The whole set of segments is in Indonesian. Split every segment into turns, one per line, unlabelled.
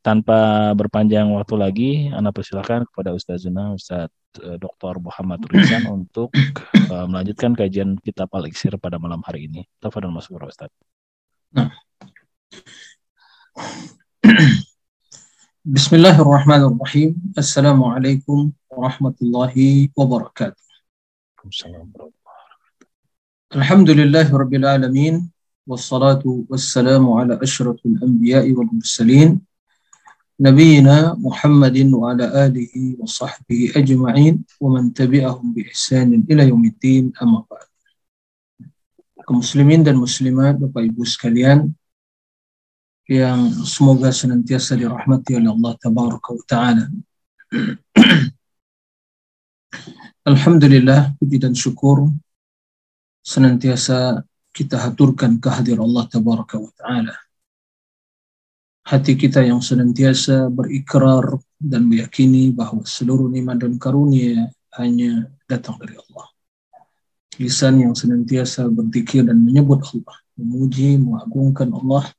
tanpa berpanjang waktu lagi, Anda persilakan kepada Ustazuna Ustaz eh, Dr. Muhammad Rizan untuk uh, melanjutkan kajian kitab Al-Iksir pada malam hari ini. Tafadhol Mas Ustaz.
Nah. Bismillahirrahmanirrahim. Assalamualaikum warahmatullahi wabarakatuh. Alhamdulillahi rabbil alamin. Wassalatu wassalamu ala ashrafil anbiya'i wal mursalin. نبينا محمد وعلى آله وصحبه أجمعين ومن تبعهم بإحسان إلى يوم الدين أما بعد muslimin dan muslimat Bapak Ibu sekalian yang semoga senantiasa dirahmati oleh Allah tabaraka wa taala. Alhamdulillah puji dan syukur senantiasa kita haturkan kehadiran Allah tabaraka wa taala hati kita yang senantiasa berikrar dan meyakini bahwa seluruh nikmat dan karunia hanya datang dari Allah. Lisan yang senantiasa berzikir dan menyebut Allah, memuji, mengagungkan Allah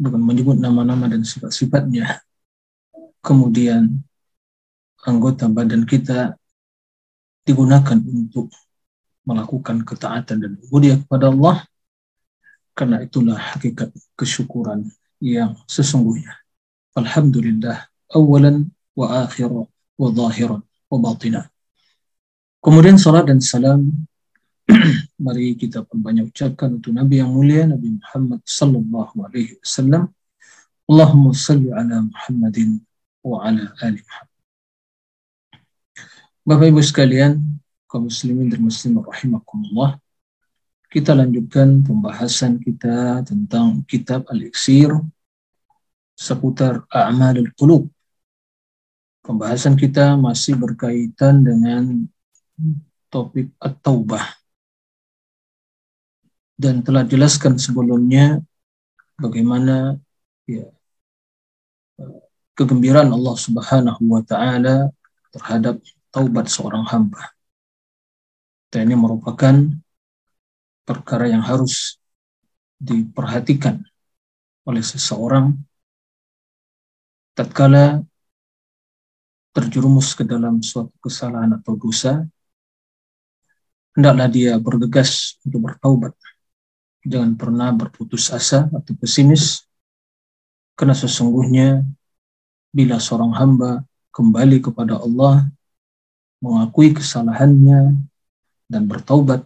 dengan menyebut nama-nama dan sifat-sifatnya. Kemudian anggota badan kita digunakan untuk melakukan ketaatan dan ubudiyah kepada Allah karena itulah hakikat kesyukuran yang sesungguhnya. Alhamdulillah awalan wa akhiran wa zahiran wa batinan. Kemudian salat dan salam mari kita perbanyak ucapkan untuk Nabi yang mulia Nabi Muhammad sallallahu alaihi wasallam. Allahumma salli ala Muhammadin wa ala ali Muhammad. Bapak Ibu sekalian, kaum muslimin dan muslimat rahimakumullah. Kita lanjutkan pembahasan kita tentang kitab Al-Iksir seputar A'malul Qulub. Pembahasan kita masih berkaitan dengan topik At-Taubah. Dan telah jelaskan sebelumnya bagaimana ya, kegembiraan Allah Subhanahu wa taala terhadap taubat seorang hamba. Dan ini merupakan perkara yang harus diperhatikan oleh seseorang tatkala terjerumus ke dalam suatu kesalahan atau dosa hendaklah dia bergegas untuk bertaubat. Jangan pernah berputus asa atau pesimis karena sesungguhnya bila seorang hamba kembali kepada Allah mengakui kesalahannya dan bertaubat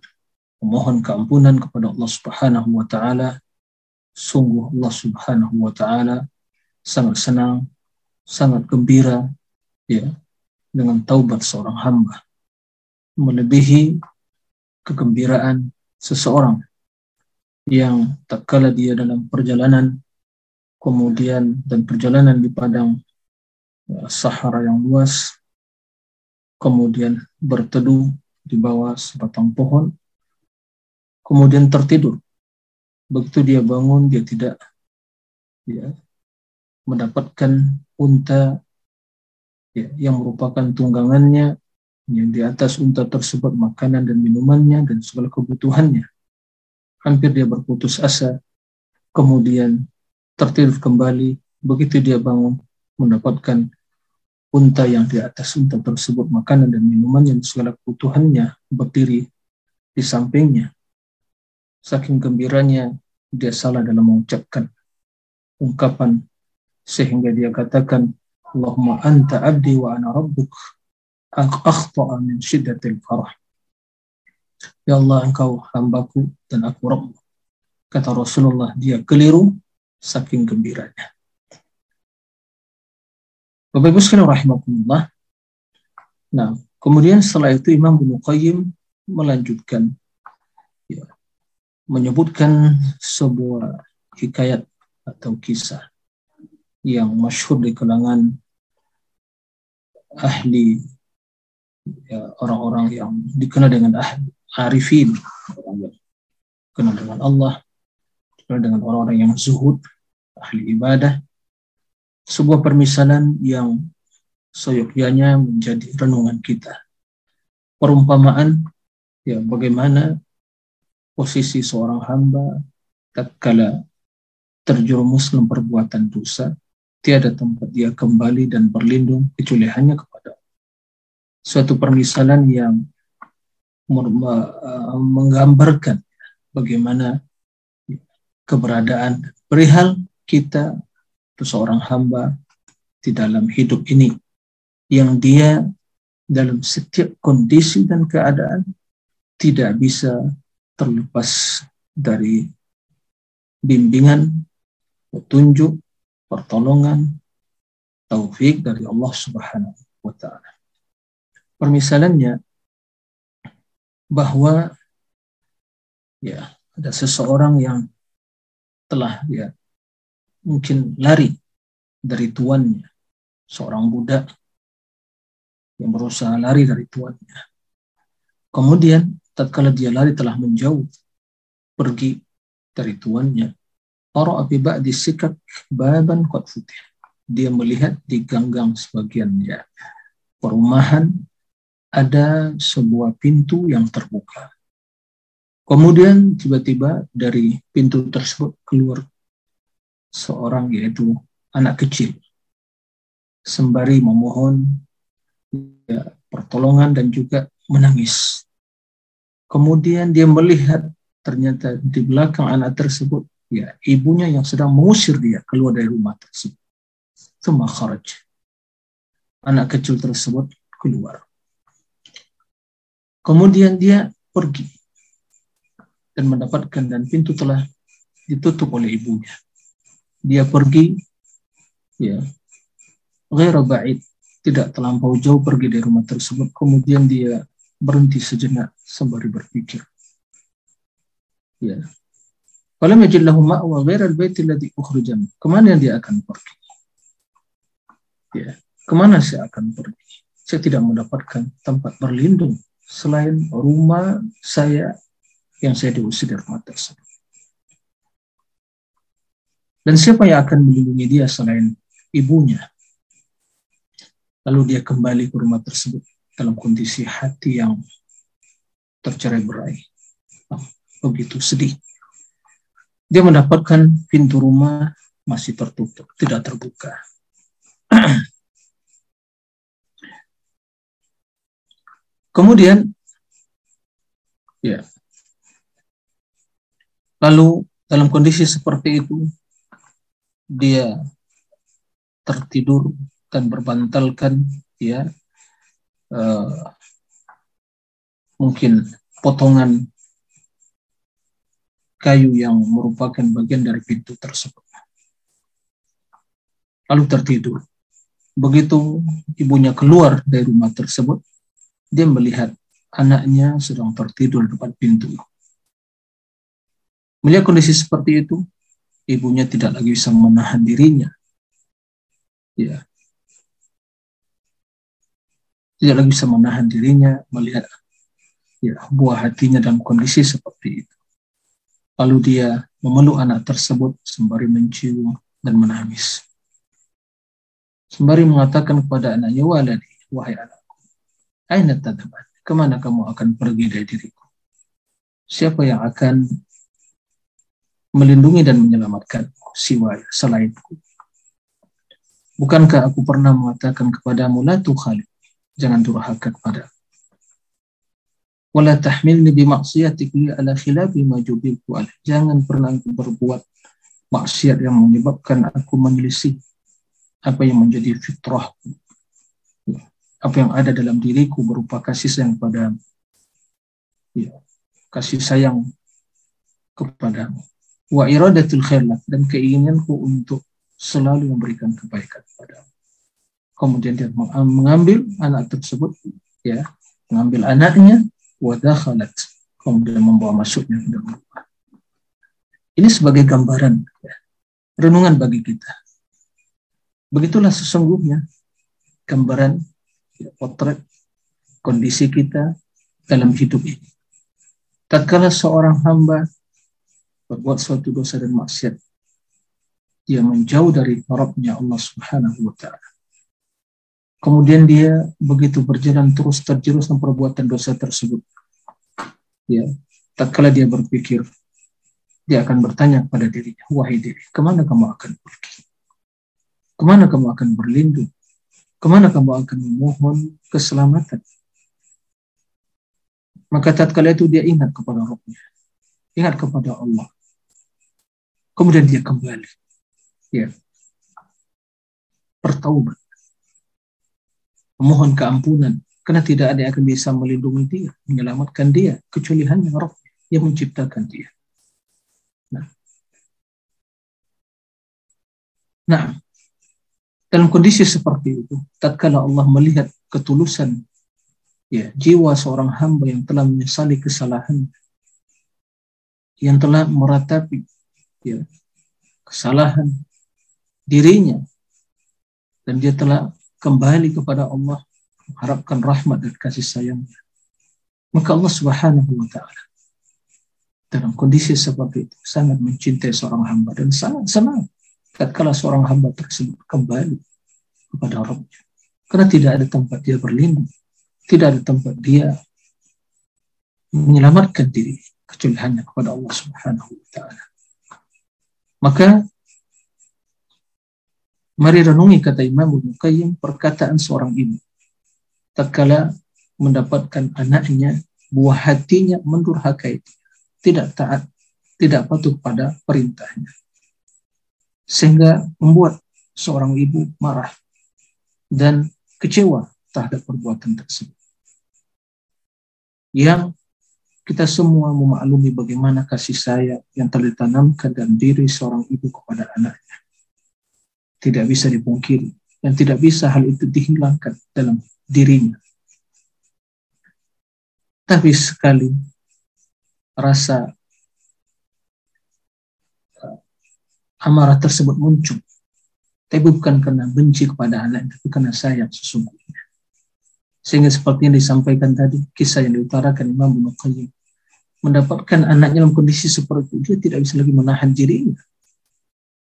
memohon keampunan kepada Allah Subhanahu wa taala. Sungguh Allah Subhanahu wa taala sangat senang, sangat gembira ya dengan taubat seorang hamba. Melebihi kegembiraan seseorang yang tak kala dia dalam perjalanan kemudian dan perjalanan di padang ya, Sahara yang luas kemudian berteduh di bawah sebatang pohon kemudian tertidur. Begitu dia bangun, dia tidak ya, mendapatkan unta ya, yang merupakan tunggangannya, yang di atas unta tersebut makanan dan minumannya dan segala kebutuhannya. Hampir dia berputus asa, kemudian tertidur kembali. Begitu dia bangun, mendapatkan unta yang di atas unta tersebut makanan dan minumannya dan segala kebutuhannya berdiri di sampingnya saking gembiranya dia salah dalam mengucapkan ungkapan sehingga dia katakan Allahumma anta abdi wa ana rabbuk akhta'a min syiddatil farah. Ya Allah engkau hambaku dan aku Rabb kata Rasulullah dia keliru saking gembiranya. Bapak Ibu sekalian rahimakumullah. Nah, kemudian setelah itu Imam Ibnu Qayyim melanjutkan menyebutkan sebuah hikayat atau kisah yang masyhur di kalangan ahli ya, orang-orang yang dikenal dengan ahli, arifin, kenal dengan Allah, kenal dengan orang-orang yang zuhud, ahli ibadah. Sebuah permisalan yang seyogyanya menjadi renungan kita. Perumpamaan ya bagaimana posisi seorang hamba tatkala terjerumus dalam perbuatan dosa, tiada tempat dia kembali dan berlindung kecuali hanya kepada suatu permisalan yang uh, menggambarkan bagaimana keberadaan perihal kita itu seorang hamba di dalam hidup ini yang dia dalam setiap kondisi dan keadaan tidak bisa terlepas dari bimbingan, petunjuk, pertolongan, taufik dari Allah Subhanahu wa taala. Permisalannya bahwa ya ada seseorang yang telah ya mungkin lari dari tuannya, seorang budak yang berusaha lari dari tuannya. Kemudian tatkala dia lari telah menjauh pergi dari tuannya, Para abi ba'di sikak baban qad futih. Dia melihat di ganggang sebagian ya perumahan ada sebuah pintu yang terbuka. Kemudian tiba-tiba dari pintu tersebut keluar seorang yaitu anak kecil sembari memohon ya, pertolongan dan juga menangis. Kemudian dia melihat ternyata di belakang anak tersebut ya ibunya yang sedang mengusir dia keluar dari rumah tersebut. Thumma kharaj. Anak kecil tersebut keluar. Kemudian dia pergi dan mendapatkan dan pintu telah ditutup oleh ibunya. Dia pergi ya ghaira ba'id tidak terlampau jauh pergi dari rumah tersebut kemudian dia berhenti sejenak sembari berpikir ya Falam yajid lahu ma'wa ghairal baiti alladhi ukhrijan. Ke mana dia akan pergi? Ya, ke mana saya akan pergi? Saya tidak mendapatkan tempat berlindung selain rumah saya yang saya diusir dari rumah tersebut. Dan siapa yang akan melindungi dia selain ibunya? Lalu dia kembali ke rumah tersebut dalam kondisi hati yang tercerai berai. Oh, begitu sedih dia mendapatkan pintu rumah masih tertutup, tidak terbuka. Kemudian, ya, lalu dalam kondisi seperti itu, dia tertidur dan berbantalkan, ya, uh, mungkin potongan kayu yang merupakan bagian dari pintu tersebut. Lalu tertidur. Begitu ibunya keluar dari rumah tersebut, dia melihat anaknya sedang tertidur depan pintu. Melihat kondisi seperti itu, ibunya tidak lagi bisa menahan dirinya. Ya. Tidak lagi bisa menahan dirinya melihat ya, buah hatinya dalam kondisi seperti itu. Lalu dia memeluk anak tersebut sembari mencium dan menangis. Sembari mengatakan kepada anaknya, Waladi, wahai anakku, Aina tadabat, ke mana kamu akan pergi dari diriku? Siapa yang akan melindungi dan menyelamatkan siwa selainku? Bukankah aku pernah mengatakan kepadamu, La khalid, jangan durhaka kepada. Wala tahmilni bi maksiatik ala khilafi ma jubiltu Jangan pernah berbuat maksiat yang menyebabkan aku menyelisih apa yang menjadi fitrah apa yang ada dalam diriku berupa kasih sayang pada ya, kasih sayang kepadamu. Wa iradatul khair dan keinginanku untuk selalu memberikan kebaikan kemudian dia mengambil anak tersebut ya mengambil anaknya wadakhalat kemudian membawa masuknya ke dalam rumah. Ini sebagai gambaran ya, renungan bagi kita. Begitulah sesungguhnya gambaran ya, potret kondisi kita dalam hidup ini. tatkala seorang hamba berbuat suatu dosa dan maksiat, dia menjauh dari Rabbnya Allah Subhanahu wa taala. Kemudian dia begitu berjalan terus terjerumus dalam perbuatan dosa tersebut. Ya, tatkala dia berpikir, dia akan bertanya kepada dirinya, wahai diri, ke mana kamu akan pergi? Ke mana kamu akan berlindung? Ke mana kamu akan memohon keselamatan? Maka tatkala itu dia ingat kepada Rabbnya, ingat kepada Allah. Kemudian dia kembali, ya, bertaubat, memohon keampunan, karena tidak ada yang akan bisa melindungi dia, menyelamatkan dia, kecuali hanya Rabb yang menciptakan dia. Nah, nah dalam kondisi seperti itu, tatkala Allah melihat ketulusan ya jiwa seorang hamba yang telah menyesali kesalahan, yang telah meratapi ya kesalahan dirinya dan dia telah kembali kepada Allah mengharapkan rahmat dan kasih sayangnya. Maka Allah Subhanahu wa taala dalam kondisi seperti itu sangat mencintai seorang hamba dan sangat senang tatkala seorang hamba tersebut kembali kepada Rabbnya. Karena tidak ada tempat dia berlindung, tidak ada tempat dia menyelamatkan diri kecuali hanya kepada Allah Subhanahu wa taala. Maka mari renungi kata Imam Ibnu Qayyim perkataan seorang ibu tatkala mendapatkan anaknya buah hatinya mendurhakai tidak taat, tidak patuh pada perintahnya. Sehingga membuat seorang ibu marah dan kecewa terhadap perbuatan tersebut. Yang kita semua memaklumi bagaimana kasih sayang yang telah ditanamkan dalam diri seorang ibu kepada anaknya. Tidak bisa dipungkiri dan tidak bisa hal itu dihilangkan dalam dirinya. Tapi sekali rasa uh, amarah tersebut muncul. Tapi bukan karena benci kepada anak, tapi karena sayang sesungguhnya. Sehingga seperti yang disampaikan tadi, kisah yang diutarakan Imam Ibn Qayyim. Mendapatkan anaknya dalam kondisi seperti itu, dia tidak bisa lagi menahan dirinya.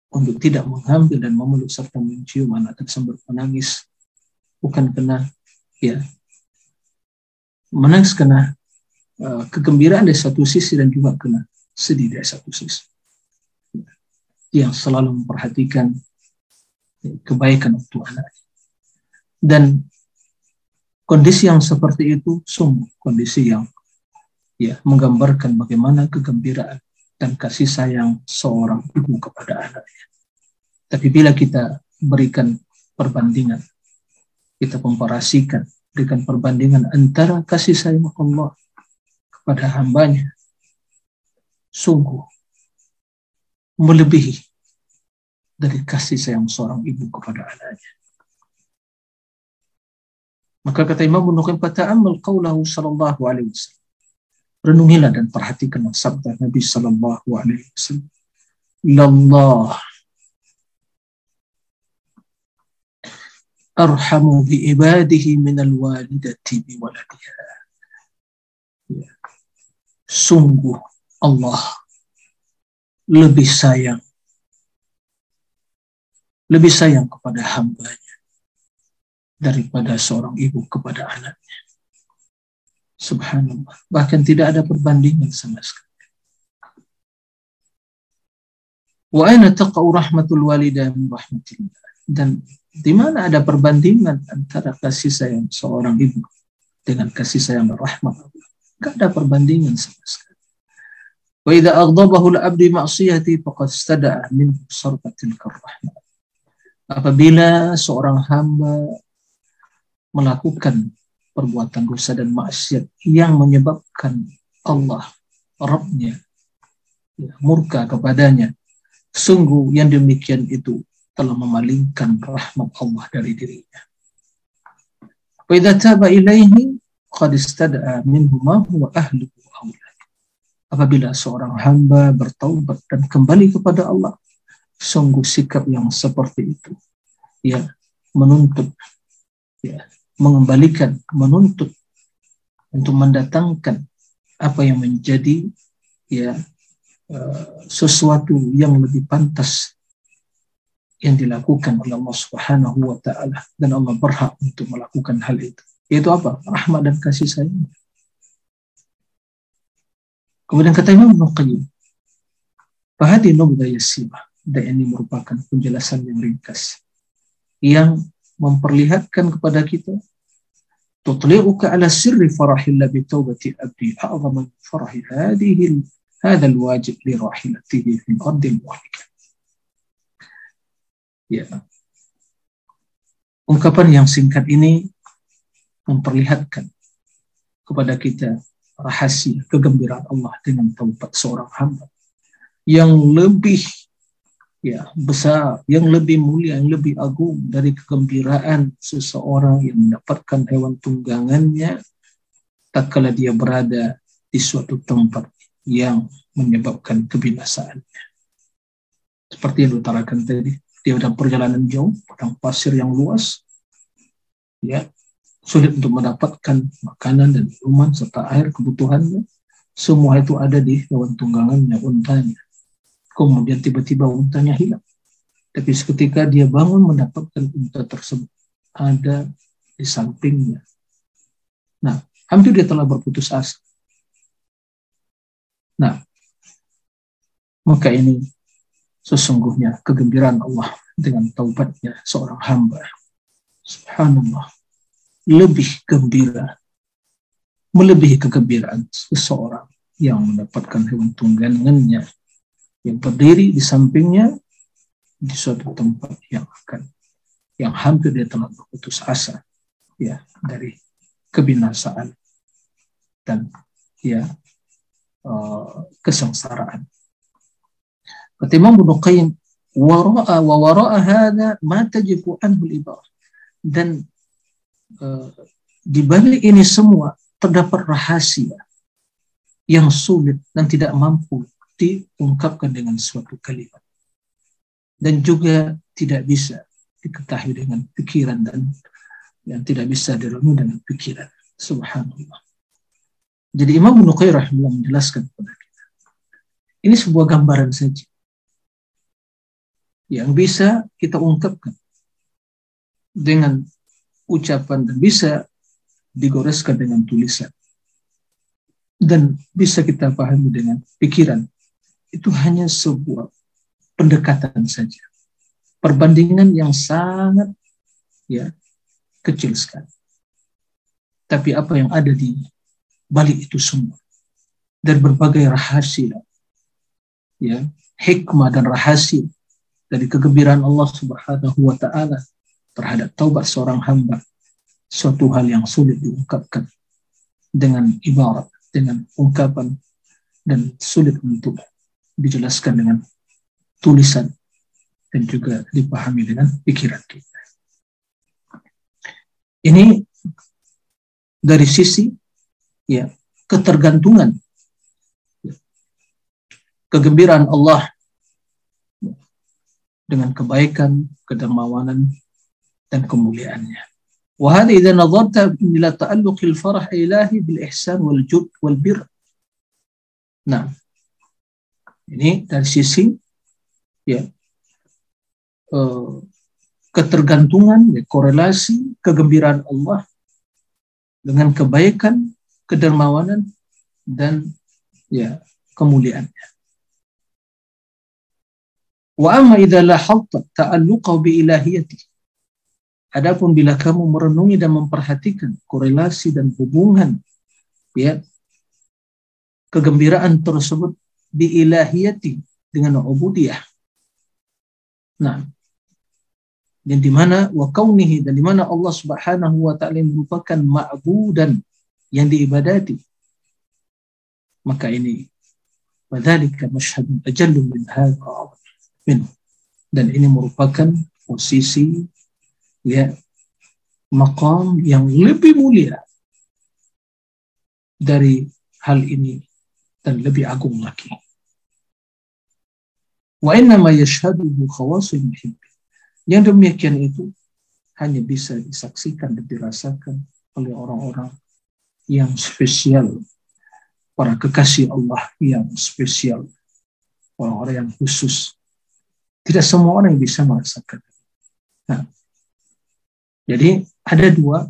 Untuk tidak mengambil dan memeluk serta mencium anak tersebut menangis. Bukan karena ya menangis karena Eh, kegembiraan dari satu sisi dan juga kena sedih dari satu sisi. Yang selalu memperhatikan kebaikan untuk anaknya. Dan kondisi yang seperti itu sungguh kondisi yang ya menggambarkan bagaimana kegembiraan dan kasih sayang seorang ibu kepada anaknya. Tapi bila kita berikan perbandingan, kita komparasikan, berikan perbandingan antara kasih sayang Allah pada hambanya sungguh melebihi dari kasih sayang seorang ibu kepada anaknya. Maka kata Imam Ibnu Qayyim fata'ammal qaulahu sallallahu alaihi wasallam. Renungilah dan perhatikanlah sabda Nabi sallallahu alaihi wasallam. Lallah arhamu bi ibadihi min alwalidati bi waladiha. Ya sungguh Allah lebih sayang lebih sayang kepada hambanya daripada seorang ibu kepada anaknya. Subhanallah. Bahkan tidak ada perbandingan sama sekali. Wa aina taqa'u rahmatul walidah min rahmatillah. Dan di mana ada perbandingan antara kasih sayang seorang ibu dengan kasih sayang rahmat Allah. Ada perbandingan sama sekali. Wa idza aghdabahu al-abdi ma'siyati faqad istada'a min sarfatil karrahmah. Apabila seorang hamba melakukan perbuatan dosa dan maksiat yang menyebabkan Allah, Rabbnya, ya, murka kepadanya, sungguh yang demikian itu telah memalingkan rahmat Allah dari dirinya. Apabila seorang hamba bertaubat dan kembali kepada Allah, sungguh sikap yang seperti itu ya menuntut ya mengembalikan menuntut untuk mendatangkan apa yang menjadi ya uh, sesuatu yang lebih pantas yang dilakukan oleh Allah Subhanahu wa taala dan Allah berhak untuk melakukan hal itu. Yaitu apa? Rahmat dan kasih sayang. Kemudian kata Imam Qayyim, Fahadi nubda yasibah. Dan ini merupakan penjelasan yang ringkas. Yang memperlihatkan kepada kita tutli'uka ala sirri farahillah bitawbati abdi a'zama farahi hadihi hadha alwajib li rahilatihi fil ardil muhlika. Ya. Ungkapan yang singkat ini memperlihatkan kepada kita rahasia kegembiraan Allah dengan taubat seorang hamba yang lebih ya besar, yang lebih mulia, yang lebih agung dari kegembiraan seseorang yang mendapatkan hewan tunggangannya tak kala dia berada di suatu tempat yang menyebabkan kebinasaannya. Seperti yang diutarakan tadi, dia dalam perjalanan jauh, padang pasir yang luas, ya sulit untuk mendapatkan makanan dan minuman serta air kebutuhannya. Semua itu ada di hewan tunggangannya, untanya kemudian tiba-tiba untanya hilang. Tapi seketika dia bangun mendapatkan unta tersebut ada di sampingnya. Nah, hampir dia telah berputus asa. Nah, maka ini sesungguhnya kegembiraan Allah dengan taubatnya seorang hamba. Subhanallah. Lebih gembira. Melebihi kegembiraan seseorang yang mendapatkan hewan tunggangannya yang berdiri di sampingnya di suatu tempat yang akan yang hampir dia telah berputus asa ya dari kebinasaan dan ya uh, kesengsaraan. Kata Imam Ibnu Qayyim wara'a wa wara'a hadha ma tajibu anhu dan uh, di balik ini semua terdapat rahasia yang sulit dan tidak mampu diungkapkan dengan suatu kalimat. Dan juga tidak bisa diketahui dengan pikiran dan yang tidak bisa direnung dengan pikiran. Subhanallah. Jadi Imam Ibnu Qayyim menjelaskan kepada kita. Ini sebuah gambaran saja yang bisa kita ungkapkan dengan ucapan dan bisa digoreskan dengan tulisan dan bisa kita pahami dengan pikiran itu hanya sebuah pendekatan saja. Perbandingan yang sangat ya kecil sekali. Tapi apa yang ada di balik itu semua dan berbagai rahasia ya hikmah dan rahasia dari kegembiraan Allah Subhanahu wa taala terhadap taubat seorang hamba suatu hal yang sulit diungkapkan dengan ibarat dengan ungkapan dan sulit untuk dijelaskan dengan tulisan dan juga dipahami dengan pikiran kita. Ini dari sisi ya ketergantungan kegembiraan Allah dengan kebaikan, kedermawanan dan kemuliaannya. وهذا إذا نظرت إلى تعلق الفرح إلهي بالإحسان والجود والبر. Nah, ini dari sisi ya eh, ketergantungan, ya, korelasi kegembiraan Allah dengan kebaikan, kedermawanan dan ya kemuliaannya. Wa amma idza lahatta ta'alluqa bi ilahiyati. Adapun bila kamu merenungi dan memperhatikan korelasi dan hubungan ya kegembiraan tersebut biilahiyati dengan ubudiyah. Nah, dan di mana wa kaunihi dan di mana Allah Subhanahu wa taala merupakan ma'budan yang diibadati. Maka ini wadzalika masyhadun ajallu min hadha min dan ini merupakan posisi ya maqam yang lebih mulia dari hal ini dan lebih agung lagi. Yang demikian itu hanya bisa disaksikan dan dirasakan oleh orang-orang yang spesial para kekasih Allah yang spesial, orang-orang yang khusus. Tidak semua orang yang bisa merasakan. Nah, jadi ada dua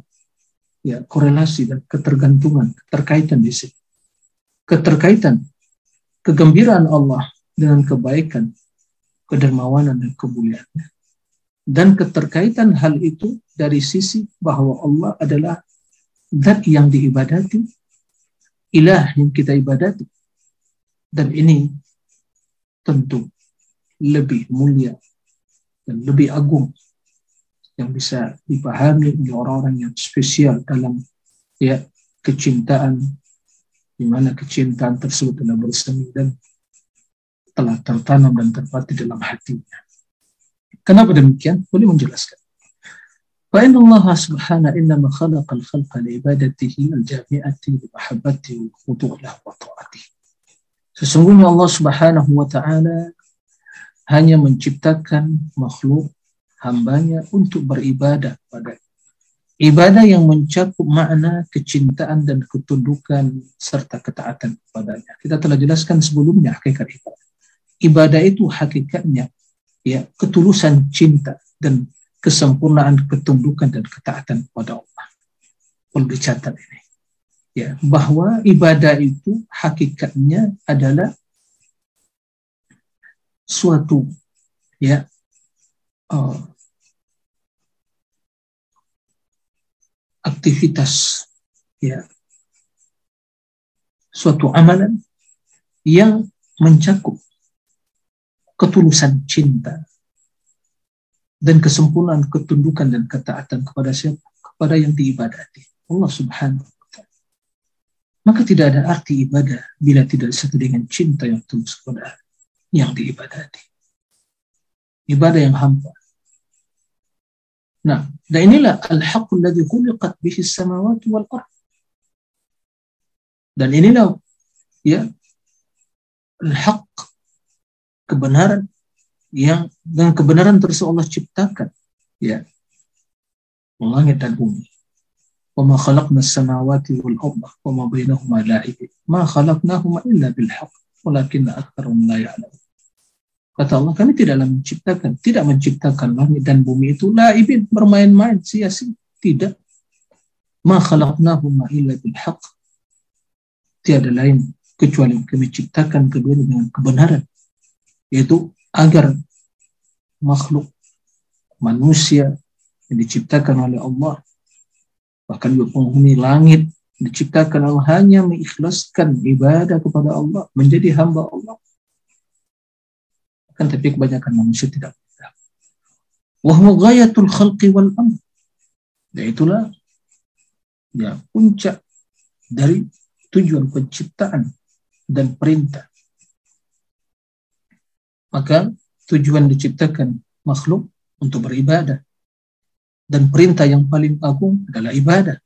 ya korelasi dan ketergantungan, keterkaitan di sini. Keterkaitan kegembiraan Allah dengan kebaikan, kedermawanan dan kemuliaannya. Dan keterkaitan hal itu dari sisi bahwa Allah adalah zat yang diibadati, ilah yang kita ibadati. Dan ini tentu lebih mulia dan lebih agung yang bisa dipahami oleh orang-orang yang spesial dalam ya kecintaan di mana kecintaan tersebut telah bersemi dan telah tertanam dan terpati dalam hatinya. Kenapa demikian? Boleh menjelaskan. فإن الله سبحانه إنما خلق الخلق لعبادته الجامعة لمحبته والخضوع له وطاعته. Sesungguhnya Allah Subhanahu wa taala hanya menciptakan makhluk hambanya untuk beribadah pada ibadah yang mencakup makna kecintaan dan ketundukan serta ketaatan kepadanya. Kita telah jelaskan sebelumnya hakikat ibadah. Ibadah itu hakikatnya ya ketulusan cinta dan kesempurnaan ketundukan dan ketaatan kepada Allah. Perlu dicatat ini. Ya, bahwa ibadah itu hakikatnya adalah suatu ya uh, aktivitas ya suatu amalan yang mencakup ketulusan cinta dan kesempurnaan ketundukan dan ketaatan kepada siapa? Kepada yang diibadati. Allah subhanahu wa ta'ala. Maka tidak ada arti ibadah bila tidak disertai dengan cinta yang tulus kepada yang diibadati. Ibadah yang hampa, Nah, dan inilah al-haqqul ladzi khuliqat bihi samawati wal ard. Dan inilah ya al-haqq kebenaran yang dengan kebenaran terus Allah ciptakan ya langit dan bumi. Wal arda wa ma bainahuma la'ibin. Ma khalaqnahuma illa bil haqq walakinna aktsarahum la ya'lamun. Kata Allah, kami tidaklah menciptakan, tidak menciptakan langit dan bumi itu laibin, bermain-main, sia-sia. Tidak. Ma khalaqnahuma illa bil haq. Tiada lain kecuali kami ciptakan keduanya dengan kebenaran. Yaitu agar makhluk manusia yang diciptakan oleh Allah bahkan juga penghuni langit diciptakan Allah hanya mengikhlaskan ibadah kepada Allah menjadi hamba Allah kan tapi kebanyakan manusia tidak mudah. Wahwa ghayatul khalqi wal amr. Dan itulah ya puncak dari tujuan penciptaan dan perintah. Maka tujuan diciptakan makhluk untuk beribadah. Dan perintah yang paling agung adalah ibadah.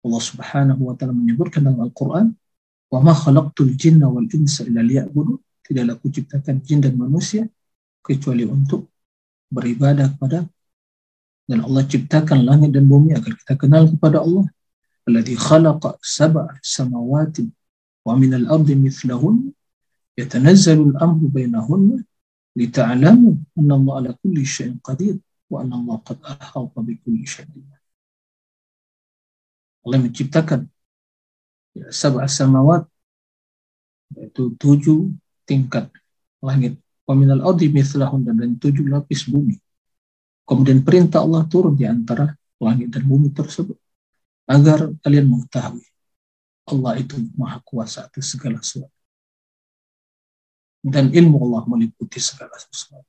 Allah Subhanahu wa taala menyebutkan dalam Al-Qur'an, "Wa ma khalaqtul jinna wal insa illa liya'budun." tidaklah kuciptakan jin dan manusia kecuali untuk beribadah kepada dan Allah ciptakan langit dan bumi agar kita kenal kepada Allah alladhi khalaqa sab'a samawati wa min al-ardi mithlahun yatanazzalu al-amru bainahunna lita'lamu anna Allah ala kulli syai'in qadir wa anna Allah qad ahata Allah menciptakan ya, sab'a samawat yaitu tujuh tingkat langit. Waminal ardi mithlahun dan tujuh lapis bumi. Kemudian perintah Allah turun di antara langit dan bumi tersebut. Agar kalian mengetahui Allah itu maha kuasa atas segala sesuatu. Dan ilmu Allah meliputi segala sesuatu.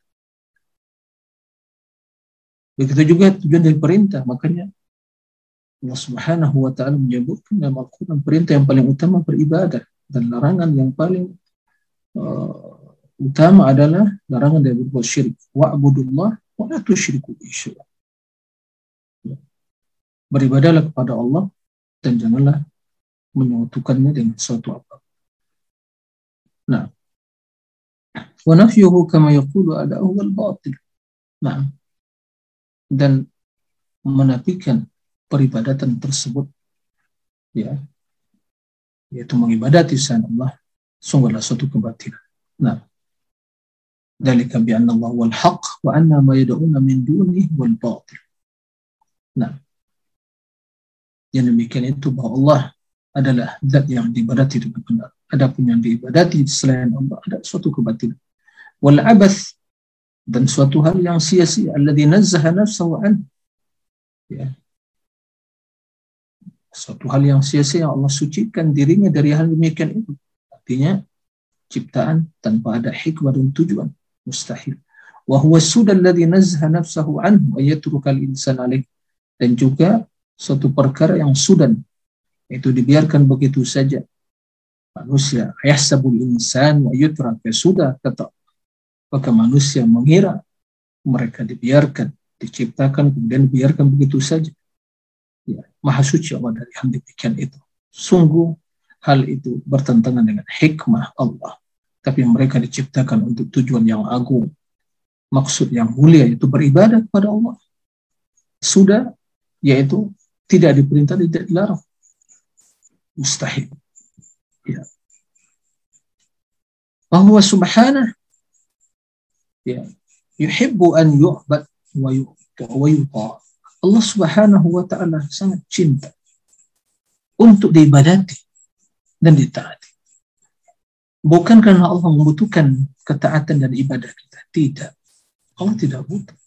Begitu juga tujuan dari perintah. Makanya Allah Subhanahu wa taala menyebutkan dalam Al-Qur'an perintah yang paling utama beribadah dan larangan yang paling uh, utama adalah larangan dari berbuat syirik. Wa'budullah wa la tusyriku bisyai'an. Beribadahlah kepada Allah dan janganlah menyekutukannya dengan sesuatu apa. Nah, wa nafyuhu kama yaqulu ada'u wal batil. Nah, dan menafikan peribadatan tersebut ya yaitu mengibadati selain Allah sungguhlah suatu kebatilan. Nah, dalika bi anna Allah wal haq wa anna ma yad'una min dunihi wal batil. Nah, yang demikian itu bahwa Allah adalah zat yang diibadati dengan benar. Adapun yang diibadati selain Allah ada suatu kebatilan. Wal abath dan suatu hal yang sia-sia. Alladzi nazzaha nafsahu an. Ya. Suatu hal yang sia-sia Allah sucikan dirinya dari hal demikian itu. Artinya ciptaan tanpa ada hikmah dan tujuan. Mustahil. Wa huwa sudal alladhi nazha nafsahu anhu wa yatrukal insan alaih. Dan juga suatu perkara yang sudan. Itu dibiarkan begitu saja. Manusia yahsabul insan wa yutraka sudah tetap maka manusia mengira mereka dibiarkan, diciptakan, kemudian dibiarkan begitu saja. Ya, Maha suci Allah dari hal demikian itu. Sungguh hal itu bertentangan dengan hikmah Allah. Tapi mereka diciptakan untuk tujuan yang agung. Maksud yang mulia itu beribadah kepada Allah. Sudah, yaitu tidak diperintah, tidak dilarang. Mustahil. Ya. Bahwa subhanah ya yuhibbu an yu'bad wa yuta Allah Subhanahu wa taala sangat cinta untuk diibadati dan ditaati. Bukan karena Allah membutuhkan ketaatan dan ibadah kita, tidak. Allah tidak butuh.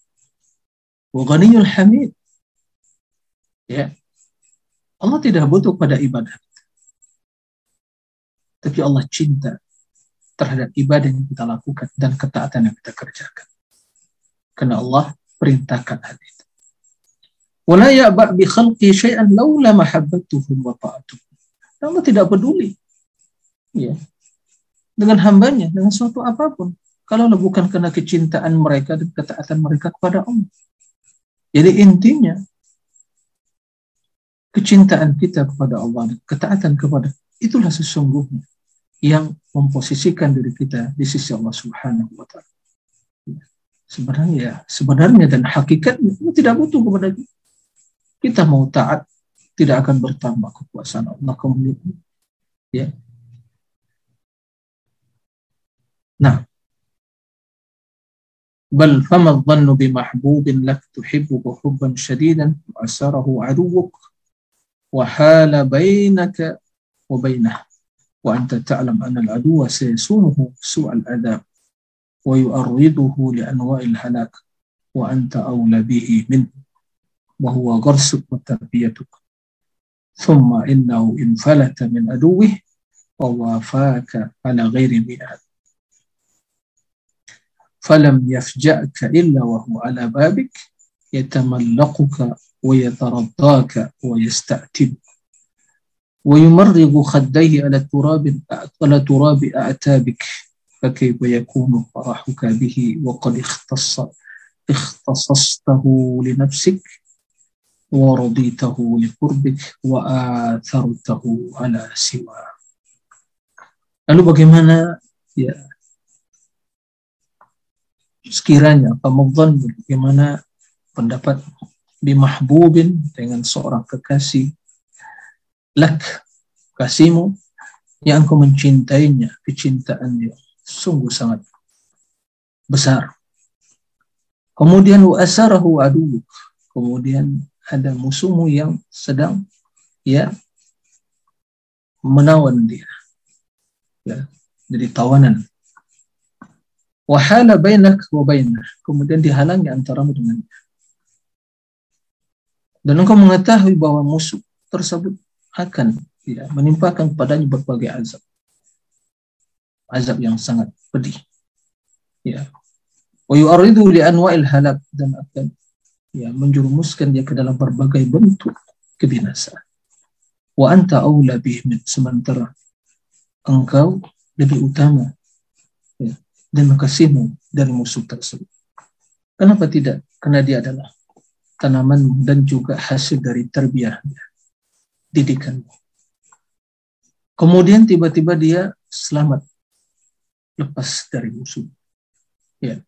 Wa ghaniyul hamid. Ya. Allah tidak butuh pada ibadah. Tapi Allah cinta terhadap ibadah yang kita lakukan dan ketaatan yang kita kerjakan. Karena Allah perintahkan hal itu. Wala ya'ba' bi khalqi syai'an mahabbatuhum. Allah tidak peduli. Ya. Dengan hambanya, dengan suatu apa pun. Kalau bukan karena kecintaan mereka dan ketaatan mereka kepada Allah. Jadi intinya, kecintaan kita kepada Allah dan ketaatan kepada itulah sesungguhnya yang memposisikan diri kita di sisi Allah Subhanahu wa taala. Sebenarnya ya, sebenarnya dan hakikatnya kita tidak butuh kepada kita. Kita mau taat tidak akan bertambah kekuasaan Allah kemudian. Ya. Nah, بل فما الظن بمحبوب لك تحبه حبا شديدا وأسره عدوك وحال بينك وبينه وأنت تعلم أن العدو سيسومه سوء العذاب ويؤرده لأنواع الهلاك وأنت أولى به منه وهو غرسك وتربيتك. ثم إنه إن فلت من عدوه ووافاك على غير ميعاد. فلم يفجأك إلا وهو على بابك يتملقك ويترضاك ويستعتبك ويمرغ خديه على التراب على تراب أعتابك فكيف يكون فرحك به وقد اختص اختصصته لنفسك ورضيته لقربك وآثرته على سواه Lalu bagaimana ya sekiranya Ramadan bagaimana pendapat bimahbubin dengan seorang kekasih lak kasihmu yang engkau mencintainya kecintaan yang sungguh sangat besar. Kemudian wa asarahu kemudian ada musuhmu yang sedang ya menawan dia. Ya jadi tawanan. Wahala bainak wa bainah kemudian dihalangi antaramu dengan dan engkau mengetahui bahwa musuh tersebut akan ya, menimpakan kepadanya berbagai azab. Azab yang sangat pedih. Ya. Wa yu'aridu li anwa'il halak dan akan ya menjurumuskan dia ke dalam berbagai bentuk kebinasaan. Wa anta aula bihim sementara engkau lebih utama ya, dan mengkasihmu dari musuh tersebut. Kenapa tidak? Karena dia adalah tanaman dan juga hasil dari terbiahnya didikanmu. Kemudian tiba-tiba dia selamat lepas dari musuh. Ya.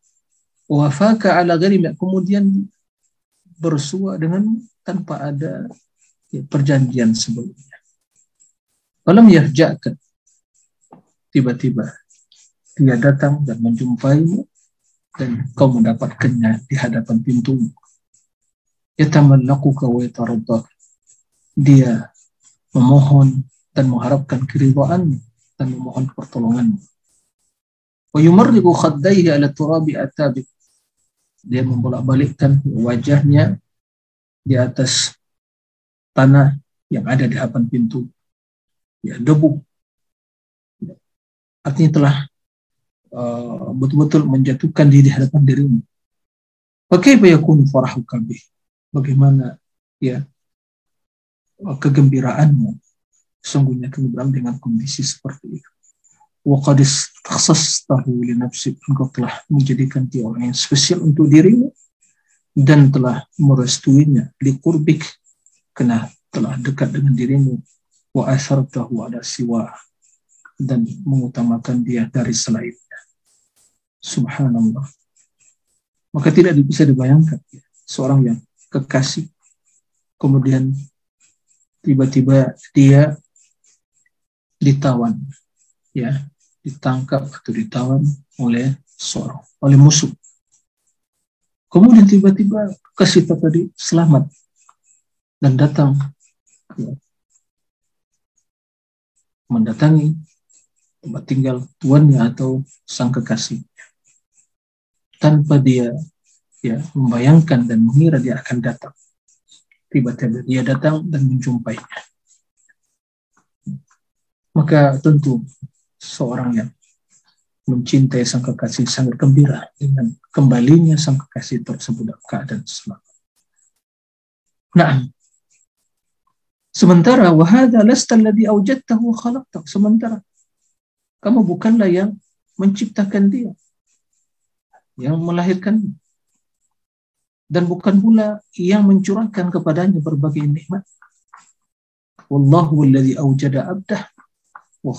Wafaka ala gharim kemudian bersua dengan tanpa ada ya, perjanjian sebelumnya. Falam yahja'ka. Tiba-tiba dia datang dan menjumpaimu dan kau mendapatkannya di hadapan pintumu. Yatamallakuka wa yataraddaka. Dia memohon dan mengharapkan keridhaanmu dan memohon pertolonganmu. Wa yumarriqu khaddaihi ala turabi atabik. Dia membolak-balikkan wajahnya di atas tanah yang ada di hadapan pintu. Ya debu. Artinya telah uh, betul-betul uh, menjatuhkan diri di hadapan dirimu Bagaimana farahu kabih? Bagaimana ya kegembiraanmu sungguhnya kegembiraan dengan kondisi seperti itu wa qad takhassastahu li nafsik engkau telah menjadikan dia orang yang spesial untuk dirimu dan telah merestuinya di kurbik kena telah dekat dengan dirimu wa asartahu ada siwa dan mengutamakan dia dari selainnya. Subhanallah. Maka tidak bisa dibayangkan ya, seorang yang kekasih kemudian tiba-tiba dia ditawan. Ya ditangkap atau ditawan oleh seorang oleh musuh. Kemudian tiba-tiba kasih tadi selamat dan datang ya, mendatangi tempat tinggal tuannya atau sang kekasih. Tanpa dia ya membayangkan dan mengira dia akan datang tiba-tiba dia datang dan menjumpainya maka tentu seorang yang mencintai sang kekasih sangat gembira dengan kembalinya sang kekasih tersebut dalam keadaan selamat. Nah, Sementara wahada lasta alladhi awjadtahu khalaqtak. Sementara kamu bukanlah yang menciptakan dia. Yang melahirkan dan bukan pula yang mencurahkan kepadanya berbagai nikmat. Wallahu alladhi awjada abdah wa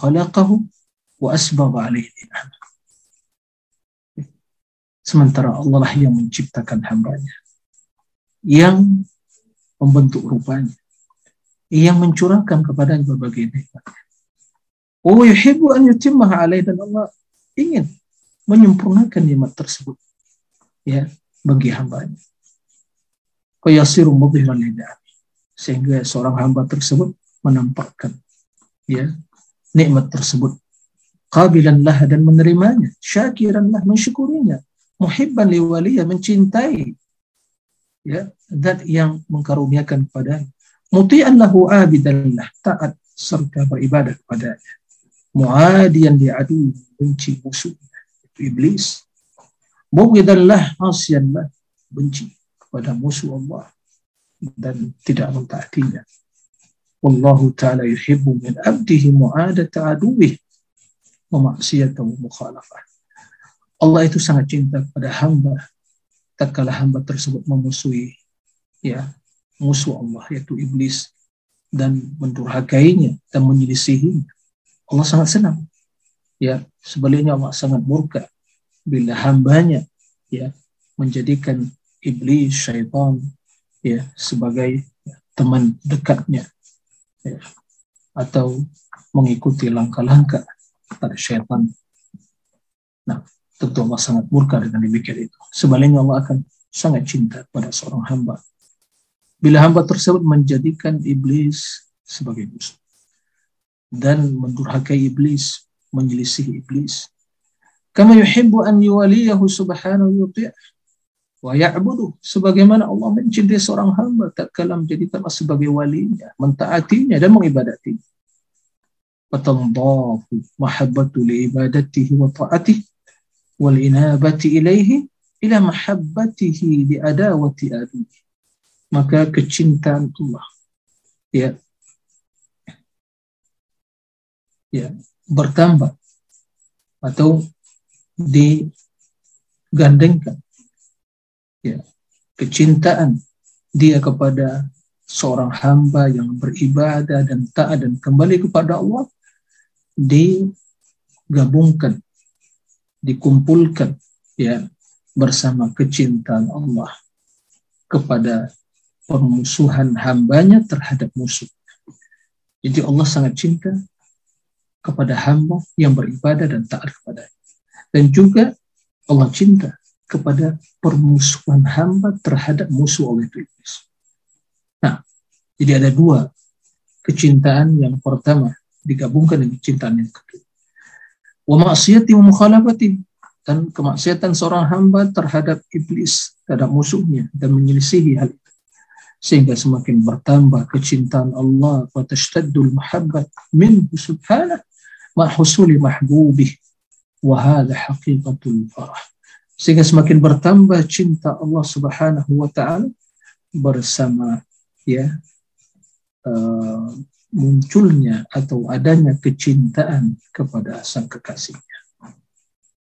wa alaihi Sementara Allah lah yang menciptakan hambanya. Yang membentuk rupanya yang mencurahkan kepada berbagai nikmat. Oh yuhibbu an yutimmaha alaih dan Allah ingin menyempurnakan nikmat tersebut ya bagi hambanya. Lidah sehingga seorang hamba tersebut menampakkan ya nikmat tersebut. Qabilan lah dan menerimanya syakiran lah mensyukurinya. Muhibban liwaliya mencintai ya zat yang mengkaruniakan kepadanya. Muti'an lahu abidan lah taat serta beribadah kepadanya. Muadian diadu benci musuhnya iblis. Mugidan lah asyan lah benci kepada musuh Allah dan tidak mentaatinya wallahu ta'ala yuhibbu min abdihi mu'adata aduwih wa maksiyatahu mukhalafah Allah itu sangat cinta kepada hamba tak kala hamba tersebut memusuhi ya musuh Allah yaitu iblis dan mendurhakainya dan menyelisihinya. Allah sangat senang. Ya, sebaliknya Allah sangat murka bila hambanya ya menjadikan iblis syaitan ya sebagai teman dekatnya ya, atau mengikuti langkah-langkah pada syaitan. Nah, tentu Allah sangat murka dengan demikian itu. Sebaliknya Allah akan sangat cinta pada seorang hamba bila hamba tersebut menjadikan iblis sebagai musuh dan mendurhakai iblis, menyelisih iblis. Kama yuhibbu an yuwaliyahu subhanahu yuti' wa ya'budu sebagaimana Allah mencintai seorang hamba tak kala menjadikanlah sebagai walinya, mentaatinya dan mengibadatinya. Fatandafu mahabbatu li ibadatihi wa ta'atihi wal inabati ilaihi ila mahabbatihi li adawati abihi maka kecintaan Allah ya ya bertambah atau digandengkan ya kecintaan dia kepada seorang hamba yang beribadah dan taat dan kembali kepada Allah digabungkan dikumpulkan ya bersama kecintaan Allah kepada permusuhan hambanya terhadap musuh. Jadi Allah sangat cinta kepada hamba yang beribadah dan taat kepada dan juga Allah cinta kepada permusuhan hamba terhadap musuh oleh iblis. Nah, jadi ada dua kecintaan yang pertama digabungkan dengan kecintaan yang kedua. Wa dan kemaksiatan seorang hamba terhadap iblis, terhadap musuhnya dan menyelisihi hal itu. Sehingga semakin bertambah kecintaan Allah wa tashtaddul mahabbat min subhanahu ma husuli mahbubih wa hadha haqiqatul farah sehingga semakin bertambah cinta Allah Subhanahu wa taala bersama ya uh, munculnya atau adanya kecintaan kepada sang kekasihnya.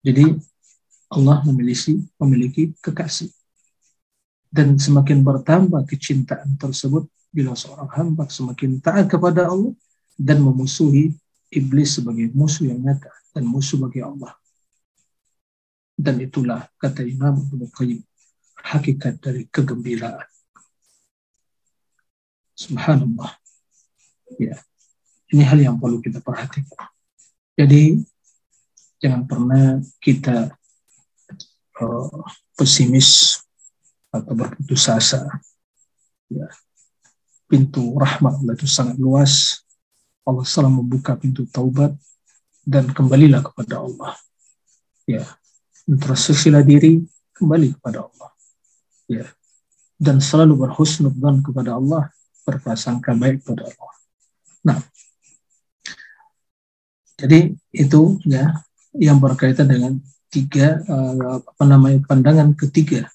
Jadi Allah memiliki memiliki kekasih dan semakin bertambah kecintaan tersebut bila seorang hamba semakin taat kepada Allah dan memusuhi iblis sebagai musuh yang nyata dan musuh bagi Allah. Dan itulah kata Imam Ibnu Qayyim hakikat dari kegembiraan. Subhanallah. Ya. Ini hal yang perlu kita perhatikan. Jadi jangan pernah kita uh, pesimis atau berputus asa. Ya. Pintu rahmat Allah itu sangat luas. Allah selalu membuka pintu taubat dan kembalilah kepada Allah. Ya, introspeksilah diri kembali kepada Allah. Ya. Dan selalu berhusnudzan kepada Allah berprasangka baik kepada Allah. Nah. Jadi itu ya yang berkaitan dengan tiga uh, apa namanya pandangan ketiga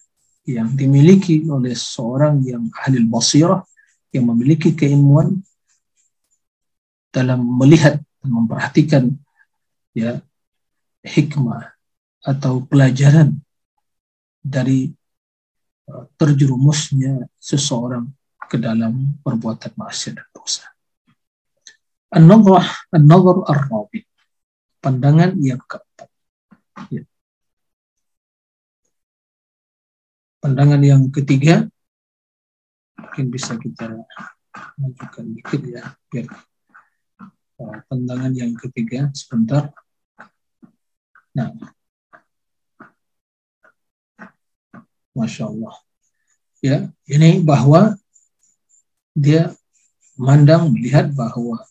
yang dimiliki oleh seorang yang ahli basirah yang memiliki keilmuan dalam melihat dan memperhatikan ya hikmah atau pelajaran dari uh, terjerumusnya seseorang ke dalam perbuatan maksiat dan dosa. An-nazar an-nazar ar-rabi. Pandangan yang keempat. Ya. Pandangan yang ketiga mungkin bisa kita majukan dikit ya biar uh, pandangan yang ketiga sebentar. Nah, Masya Allah. Ya, ini bahwa dia memandang, melihat bahwa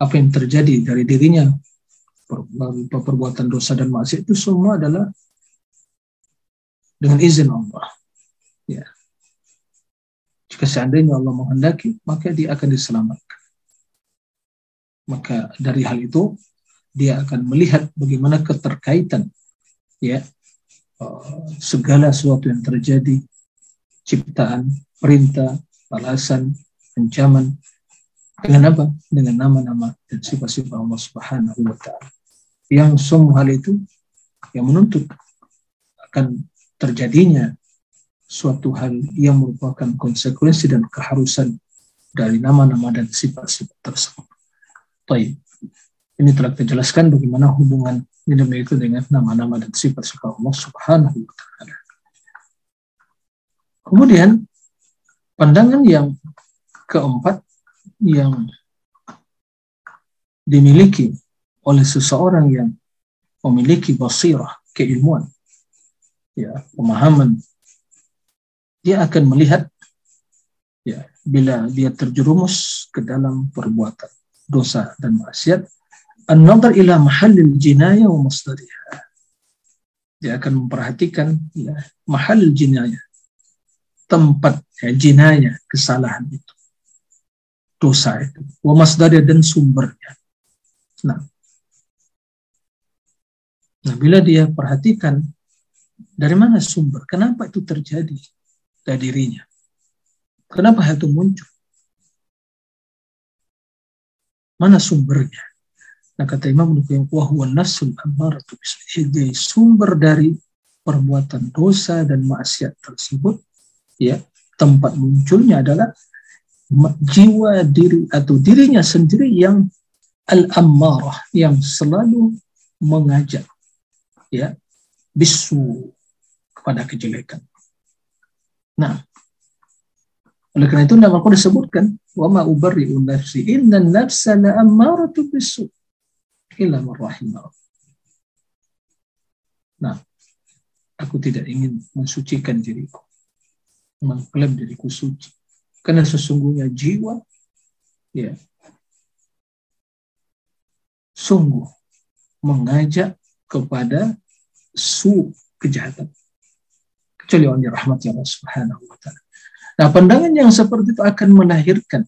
apa yang terjadi dari dirinya perbuatan dosa dan maksiat itu semua adalah dengan izin Allah. Ya. Jika seandainya Allah menghendaki, maka dia akan diselamatkan. Maka dari hal itu dia akan melihat bagaimana keterkaitan ya segala sesuatu yang terjadi, ciptaan, perintah, balasan, ancaman, dengan apa? Dengan nama-nama dan sifat-sifat Allah Subhanahu wa taala. Yang semua hal itu yang menuntut akan terjadinya suatu hal yang merupakan konsekuensi dan keharusan dari nama-nama dan sifat-sifat tersebut. Baik. Ini telah kita jelaskan bagaimana hubungan ini itu dengan nama-nama dan sifat-sifat Allah Subhanahu wa taala. Kemudian pandangan yang keempat yang dimiliki oleh seseorang yang memiliki basirah, keilmuan, ya, pemahaman, dia akan melihat ya, bila dia terjerumus ke dalam perbuatan dosa dan maksiat, an-nazar ila mahallil jinayah wa masdariha. Dia akan memperhatikan ya, mahal jinayah, tempat ya, jinayah, kesalahan itu, dosa itu, wa dan sumbernya. Nah, nah bila dia perhatikan dari mana sumber, kenapa itu terjadi? Dari dirinya, kenapa hal itu muncul, mana sumbernya, Nah kata Imam Nukayyim, wahwa nasul amaratu Jadi sumber dari perbuatan dosa dan maksiat tersebut, ya tempat munculnya adalah jiwa diri atau dirinya sendiri yang al-ammarah yang selalu mengajak ya bisu kepada kejelekan. Nah, oleh karena itu nama Al-Quran disebutkan wa ma ubarri'u nafsi inna nafsa la ammaratu bisu illa man rahimah. Nah, aku tidak ingin mensucikan diriku, mengklaim diriku suci, karena sesungguhnya jiwa, ya, sungguh mengajak kepada su kejahatan. Kecuali yang rahmat Allah Subhanahu wa taala. Nah, pandangan yang seperti itu akan melahirkan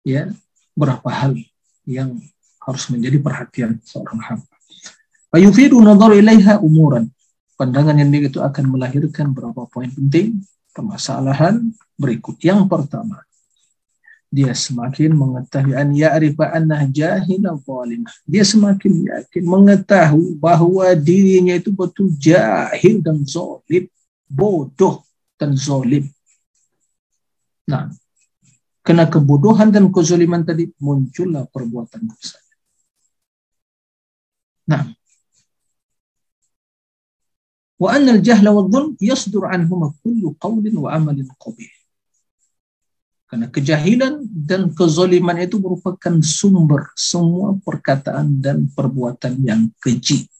ya berapa hal yang harus menjadi perhatian seorang hamba. Fayufidu nadhar ilaiha umuran. Pandangan yang itu akan melahirkan beberapa poin penting permasalahan berikut. Yang pertama, dia semakin mengetahui an ya'rifa annah jahila zalimah. Dia semakin yakin mengetahui bahwa dirinya itu betul jahil dan zalim, bodoh dan zalim. Nah, kena kebodohan dan kezaliman tadi muncullah perbuatan dosa. Nah, wa al-jahla wa dhulm yasdur anhuma kullu qawlin wa amalin. Karena kejahilan dan kezaliman itu merupakan sumber semua perkataan dan perbuatan yang keji.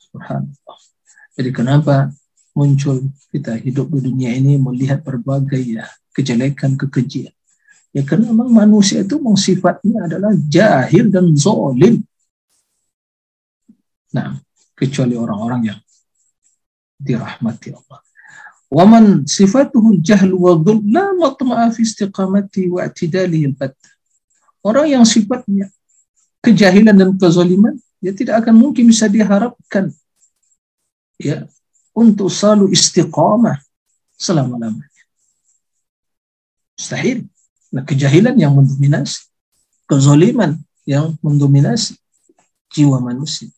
Subhanallah. Jadi kenapa muncul kita hidup di dunia ini melihat berbagai ya kejelekan, kekejian. Ya karena memang manusia itu memang sifatnya adalah jahil dan zolim. Nah, kecuali orang-orang yang dirahmati Allah. Waman sifatuhu jahlu wa la matma'a fi istiqamati wa Orang yang sifatnya kejahilan dan kezaliman, ya tidak akan mungkin bisa diharapkan ya untuk selalu istiqamah selama-lamanya. Mustahil. Nah, kejahilan yang mendominasi, kezaliman yang mendominasi jiwa manusia.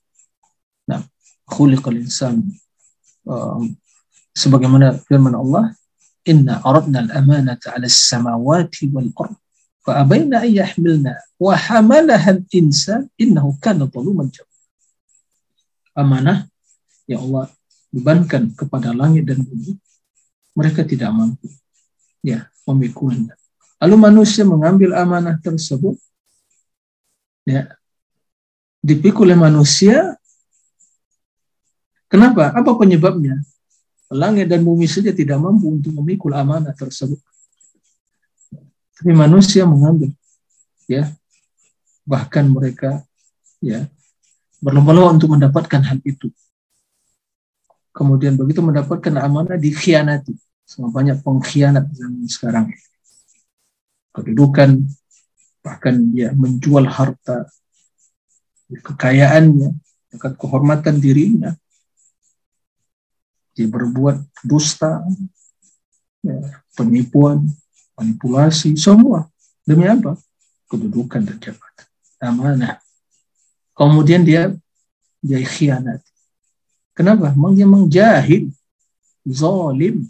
Khuliqal insan um, sebagaimana firman Allah inna aradna al-amanata 'ala as-samawati wal ard fa abaina an yahmilna wa hamalaha al-insan innahu kana zaluman amanah yang Allah bebankan kepada langit dan bumi mereka tidak mampu ya memikulnya lalu manusia mengambil amanah tersebut ya dipikul oleh manusia Kenapa? Apa penyebabnya? Langit dan bumi saja tidak mampu untuk memikul amanah tersebut. Tapi manusia mengambil, ya, bahkan mereka, ya, berlomba-lomba untuk mendapatkan hal itu. Kemudian begitu mendapatkan amanah dikhianati. Sangat banyak pengkhianat zaman sekarang. Kedudukan, bahkan dia menjual harta, kekayaannya, kehormatan dirinya, dia berbuat dusta, ya, penipuan, manipulasi, semua. Demi apa? Kedudukan dan jabatan. Amanah. Kemudian dia dia khianat. Kenapa? Memang dia mengjahil, zalim.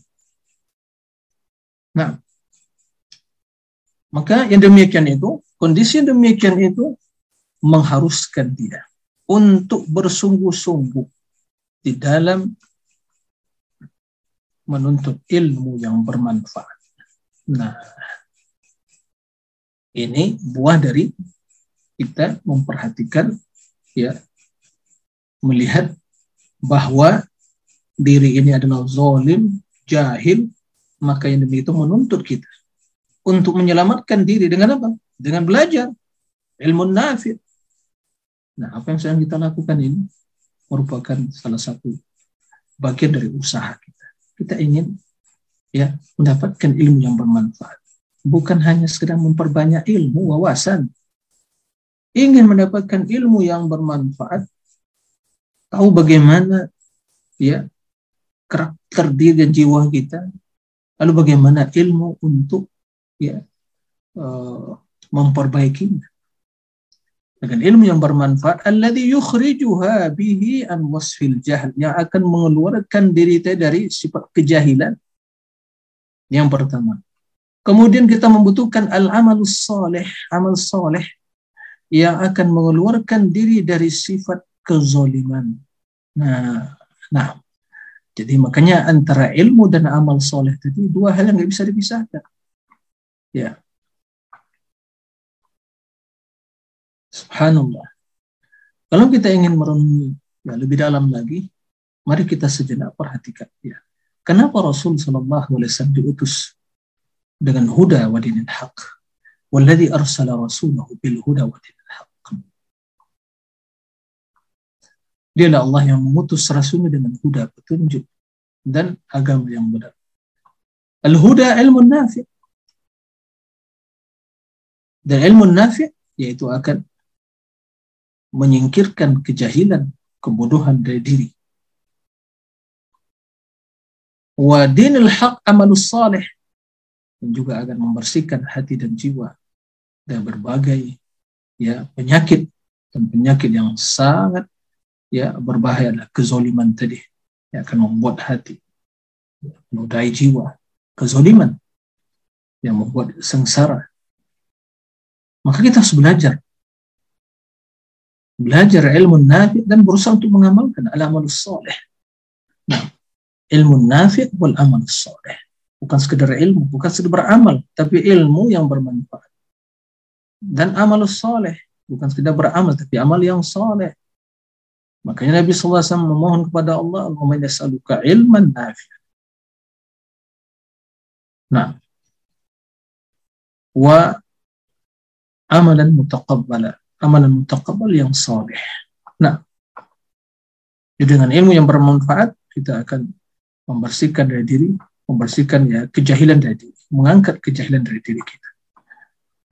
Nah, maka yang demikian itu, kondisi yang demikian itu mengharuskan dia untuk bersungguh-sungguh di dalam menuntut ilmu yang bermanfaat. Nah, ini buah dari kita memperhatikan ya melihat bahwa diri ini adalah zolim, jahil, maka yang demi itu menuntut kita untuk menyelamatkan diri dengan apa? Dengan belajar ilmu nafi. Nah, apa yang sedang kita lakukan ini merupakan salah satu bagian dari usaha kita kita ingin ya mendapatkan ilmu yang bermanfaat. Bukan hanya sekedar memperbanyak ilmu, wawasan. Ingin mendapatkan ilmu yang bermanfaat, tahu bagaimana ya karakter diri dan jiwa kita, lalu bagaimana ilmu untuk ya uh, memperbaikinya dengan ilmu yang bermanfaat. Alladhi yukhrijuha bihi an wasfil jahl yang akan mengeluarkan diri dari sifat kejahilan. Yang pertama. Kemudian kita membutuhkan al amalus soleh amal soleh yang akan mengeluarkan diri dari sifat kezoliman. Nah nah. Jadi makanya antara ilmu dan amal soleh tadi dua hal yang nggak bisa dipisahkan ya Subhanallah. Kalau kita ingin merenungi ya, lebih dalam lagi, mari kita sejenak perhatikan ya. Kenapa Rasul Shallallahu Alaihi Wasallam diutus dengan huda wa dinil haq? Walladhi arsala rasulahu bil huda wa dinil haq. Dialah Allah yang mengutus rasulnya dengan huda petunjuk dan agama yang benar. Al-huda ilmu nafi. Dan ilmu nafi yaitu akan menyingkirkan kejahilan, kebodohan dari diri. Wa dinul haq amalus salih dan juga akan membersihkan hati dan jiwa dari berbagai ya penyakit. Dan penyakit yang sangat ya berbahaya adalah kezoliman tadi yang akan membuat hati menodai jiwa. Kezoliman yang membuat sengsara maka kita harus belajar belajar ilmu nafi dan berusaha untuk mengamalkan al-amal soleh. Nah, ilmu nafi wal amal soleh. Bukan sekedar ilmu, bukan sekedar beramal, tapi ilmu yang bermanfaat. Dan amal soleh, bukan sekedar beramal, tapi amal yang soleh. Makanya Nabi SAW memohon kepada Allah, Allahumma yas'aluka ilman nafi. Nah, wa amalan mutaqabbala amalan mutaqabbal yang soleh. Nah, dengan ilmu yang bermanfaat kita akan membersihkan dari diri, membersihkan ya kejahilan dari diri, mengangkat kejahilan dari diri kita.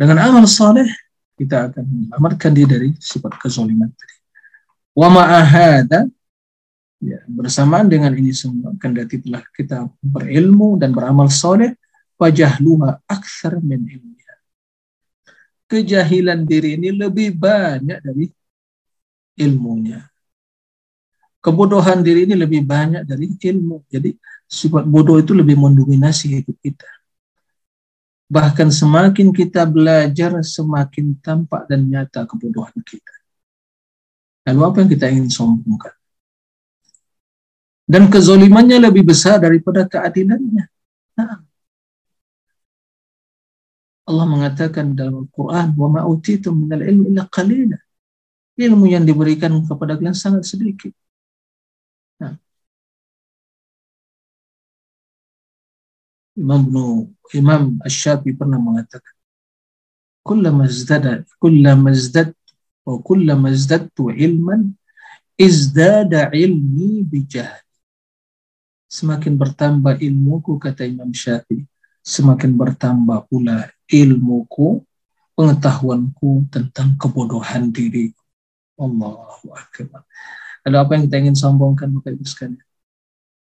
Dengan amal soleh kita akan menyelamatkan diri dari sifat kezoliman tadi. Wa ma'ahada ya, bersamaan dengan ini semua kendati telah kita berilmu dan beramal soleh wajahluha aksar min ilmu kejahilan diri ini lebih banyak dari ilmunya. Kebodohan diri ini lebih banyak dari ilmu. Jadi sifat bodoh itu lebih mendominasi hidup kita. Bahkan semakin kita belajar, semakin tampak dan nyata kebodohan kita. Lalu apa yang kita ingin sombongkan? Dan kezolimannya lebih besar daripada keadilannya. Nah, Allah mengatakan dalam Al-Quran, wa ma'utitum minal ilmi illa qalila. Ilmu yang diberikan kepada kalian sangat sedikit. Nah. Imam Imam Asy-Syafi'i pernah mengatakan, "Kullama izdada kullama izdad wa kullama ilman izdada ilmi bijahli." Semakin bertambah ilmuku kata Imam Syafi'i, semakin bertambah pula ilmuku, pengetahuanku tentang kebodohan diri. Allahu Akbar. Ada apa yang kita ingin sombongkan Bapak Ibu sekalian?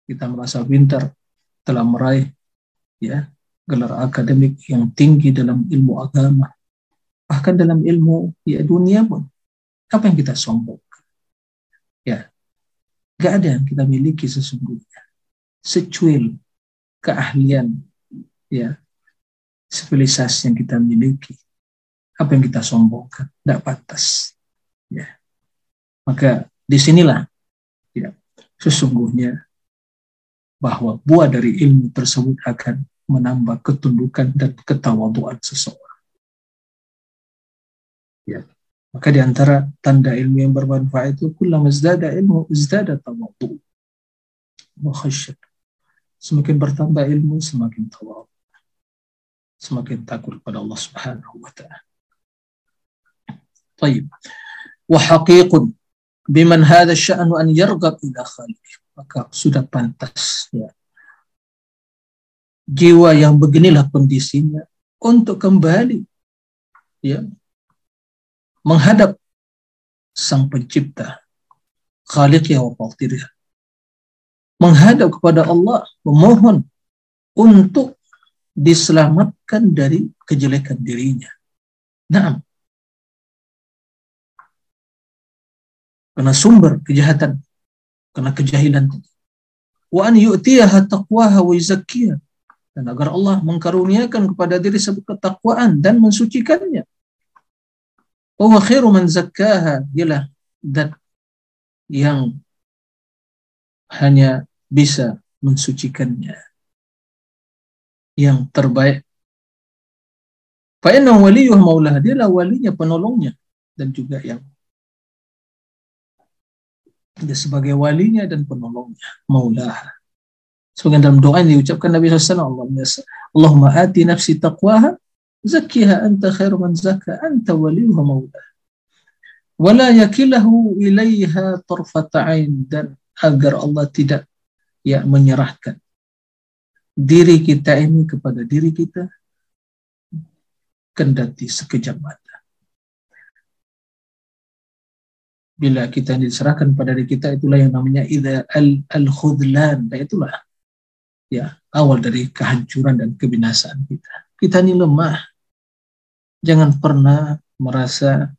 Kita merasa pintar, telah meraih ya gelar akademik yang tinggi dalam ilmu agama. Bahkan dalam ilmu ya dunia pun. Apa yang kita sombongkan? Ya, gak ada yang kita miliki sesungguhnya. Secuil keahlian ya sivilisasi yang kita miliki apa yang kita sombongkan tidak pantas. Ya. Maka di sinilah ya sesungguhnya bahwa buah dari ilmu tersebut akan menambah ketundukan dan ketawaduan seseorang. Ya. Maka di antara tanda ilmu yang bermanfaat itu kullama izdada ilmu izdada tawadu. Wa semakin bertambah ilmu semakin tawadu semakin takut kepada Allah Subhanahu wa taala. Baik. Wa haqiqun biman hadha sya'nu an yarghab ila khaliq. Maka sudah pantas ya. Jiwa yang beginilah kondisinya untuk kembali ya menghadap sang pencipta Khaliq ya wa menghadap kepada Allah memohon untuk diselamatkan dari kejelekan dirinya. Nah, karena sumber kejahatan, karena kejahilan. Wa an yu'tiyaha taqwaha wa. Dan agar Allah mengkaruniakan kepada diri sebut ketakwaan dan mensucikannya. Wa khairu man zakkaha. Dialah dan yang hanya bisa mensucikannya yang terbaik. Fa'inna waliyuh maulah, lah walinya, penolongnya. dan juga yang dia sebagai walinya dan penolongnya, maulaha. Sebagian dalam doa yang diucapkan Nabi SAW, Allahumma ati nafsi taqwaha, zakkiha anta khairu man zakka, anta waliyuha maulaha. Wala yakilahu ilaiha tarfata ain dan agar Allah tidak ya menyerahkan diri kita ini kepada diri kita kendati sekejap mata. bila kita diserahkan pada diri kita itulah yang namanya ida al al khudlan dan itulah ya awal dari kehancuran dan kebinasaan kita. Kita ini lemah. Jangan pernah merasa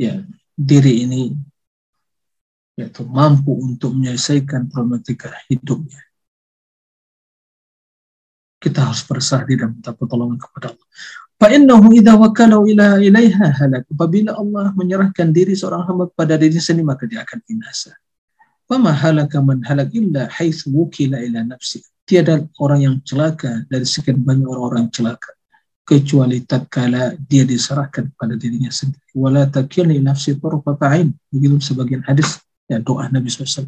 ya diri ini yaitu mampu untuk menyelesaikan problematika hidupnya kita harus berserah diri dan minta pertolongan kepada Allah Fa'innahu idha wakalau ila ilaiha halak. Apabila Allah menyerahkan diri seorang hamba kepada diri sendiri, maka dia akan binasa. Fama halaka man halak illa haithu wukila ila nafsi. Tiada orang yang celaka dari sekian banyak orang-orang celaka. Kecuali tatkala dia diserahkan kepada dirinya sendiri. Wala takilni nafsi tarfata'in. Begitu sebagian hadis ya, doa Nabi SAW.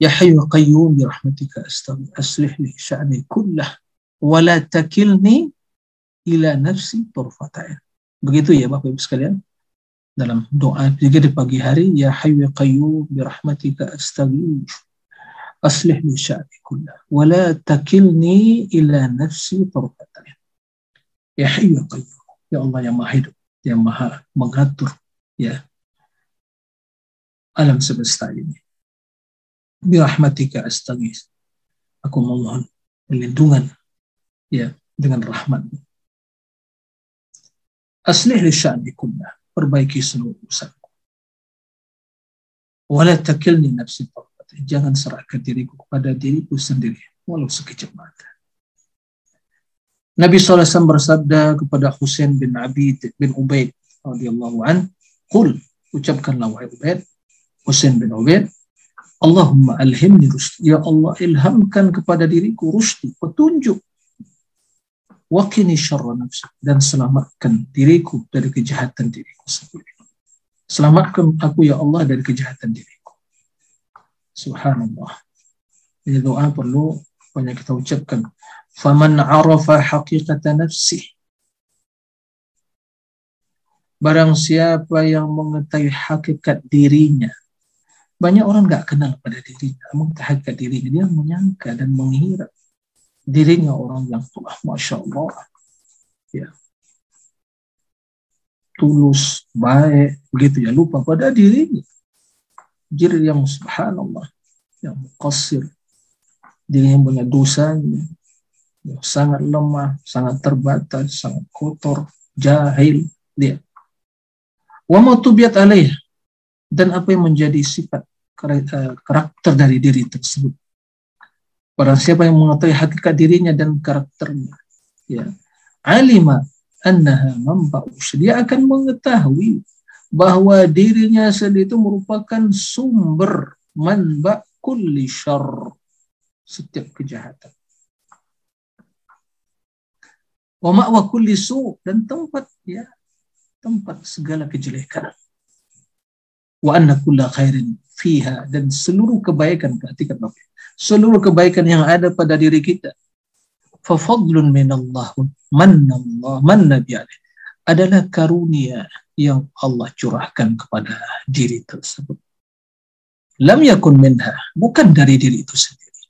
Ya hayu qayyum bi rahmatika astaghfir aslih li sya'ni kullah. Wala takilni ila nafsi turfata'in. Begitu ya Bapak Ibu sekalian. Dalam doa juga di pagi hari, Ya hayyu qayyum bi rahmatika astaghith. Aslih li sya'ni kullah. Wa la takilni ila nafsi turfata'in. Ya hayyu qayyum. Ya Allah yang maha hidup. Yang maha mengatur. Ya. Alam semesta ini. Bi rahmatika astaghith. Aku memohon perlindungan ya dengan rahmatmu Aslih li sya'ni kullah. Perbaiki seluruh urusanku. Wala takilni nafsi tarfati. Jangan serahkan diriku kepada diriku sendiri. Walau sekejap mata. Nabi SAW bersabda kepada Husain bin Abid bin Ubaid radhiyallahu an, "Qul, ucapkanlah wahai Ubaid, Husain bin Ubaid, Allahumma alhimni rusdi. Ya Allah, ilhamkan kepada diriku rusdi, petunjuk Wakini syarra nafsi dan selamatkan diriku dari kejahatan diriku sendiri. Selamatkan aku ya Allah dari kejahatan diriku. Subhanallah. Ini doa perlu banyak kita ucapkan. Faman arafa haqiqata nafsi. Barang siapa yang mengetahui hakikat dirinya. Banyak orang nggak kenal pada dirinya. Mengetahui hakikat dirinya. Dia menyangka dan mengira dirinya orang yang telah masya Allah. Ya. Tulus baik begitu ya. Lupa pada dirinya. Diri yang subhanallah yang qasir. Diri yang punya dosanya. Yang sangat lemah sangat terbatas sangat kotor jahil dia. Wa matubiat alaih. Dan apa yang menjadi sifat karakter dari diri tersebut Barang siapa yang mengetahui hakikat dirinya dan karakternya, ya, alima annaha manba'us. Dia akan mengetahui bahwa dirinya sendiri itu merupakan sumber manba kulli syarr. Setiap kejahatan. Wa ma'wa kulli su dan tempat ya tempat segala kejelekan. Wa anna kulla khairin fiha dan seluruh kebaikan perhatikan Bapak seluruh kebaikan yang ada pada diri kita. Fafadlun minallah mannallah manna bi'alih adalah karunia yang Allah curahkan kepada diri tersebut. Lam yakun minha, bukan dari diri itu sendiri.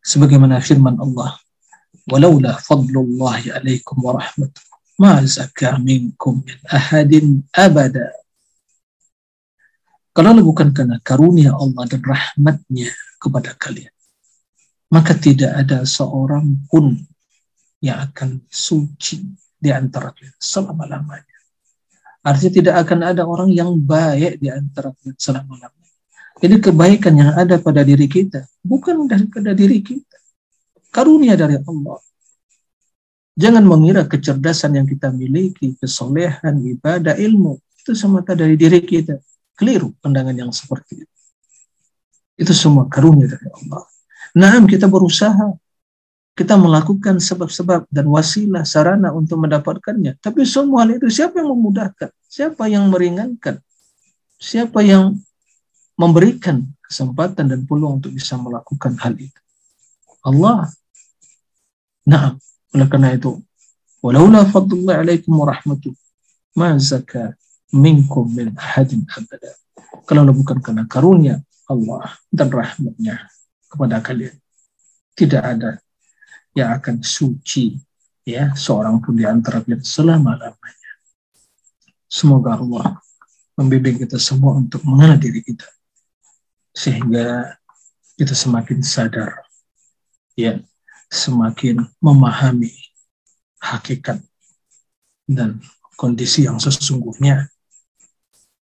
Sebagaimana firman Allah, walaula fadlullahi alaikum wa rahmatuh, ma zaka minkum min ahadin abada. Kalau bukan karena karunia Allah dan rahmatnya kepada kalian. Maka tidak ada seorang pun yang akan suci di antara kalian selama-lamanya. Artinya tidak akan ada orang yang baik di antara kalian selama-lamanya. Jadi kebaikan yang ada pada diri kita bukan daripada diri kita. Karunia dari Allah. Jangan mengira kecerdasan yang kita miliki, kesolehan, ibadah, ilmu, itu semata dari diri kita. Keliru pandangan yang seperti itu. Itu semua karunia dari Allah. Nah, kita berusaha. kita melakukan sebab-sebab dan wasilah sarana untuk mendapatkannya. Tapi semua hal itu siapa yang memudahkan? Siapa yang meringankan? Siapa yang memberikan kesempatan dan peluang untuk bisa melakukan hal itu? Allah. Nah, oleh karena itu, walaula fadlullah alaikum wa rahmatuh, ma minkum min hadin abada. Kalau bukan karena karunia Allah dan rahmatnya kepada kalian, tidak ada yang akan suci ya seorang pun di antara kalian selama-lamanya. Semoga Allah membimbing kita semua untuk mengenal diri kita sehingga kita semakin sadar ya semakin memahami hakikat dan kondisi yang sesungguhnya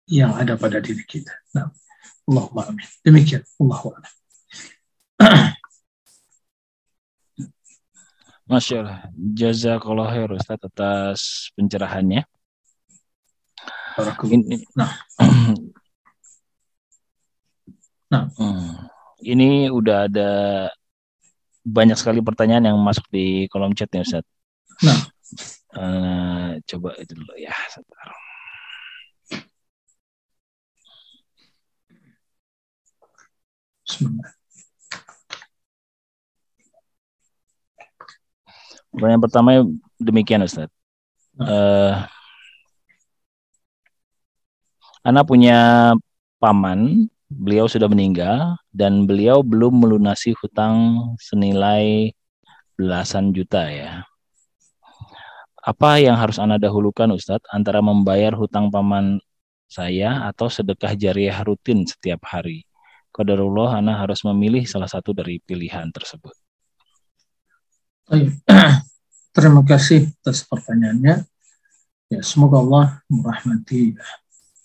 yang ada pada diri kita. Nah, Allahumma amin. Demikian. Allahu
Masya Allah. Jazakallah khair Ustaz atas pencerahannya. Ini, nah. nah. Ini udah ada banyak sekali pertanyaan yang masuk di kolom chat nih Ustaz. Nah. Uh, coba itu dulu ya. Sebentar. Bismillah. Pertanyaan pertama demikian Ustaz. Uh, Ana punya paman, beliau sudah meninggal dan beliau belum melunasi hutang senilai belasan juta ya. Apa yang harus Ana dahulukan Ustadz antara membayar hutang paman saya atau sedekah jariah rutin setiap hari? Qadarullah Ana harus memilih salah satu dari pilihan tersebut.
Terima kasih atas pertanyaannya. Ya, semoga Allah merahmati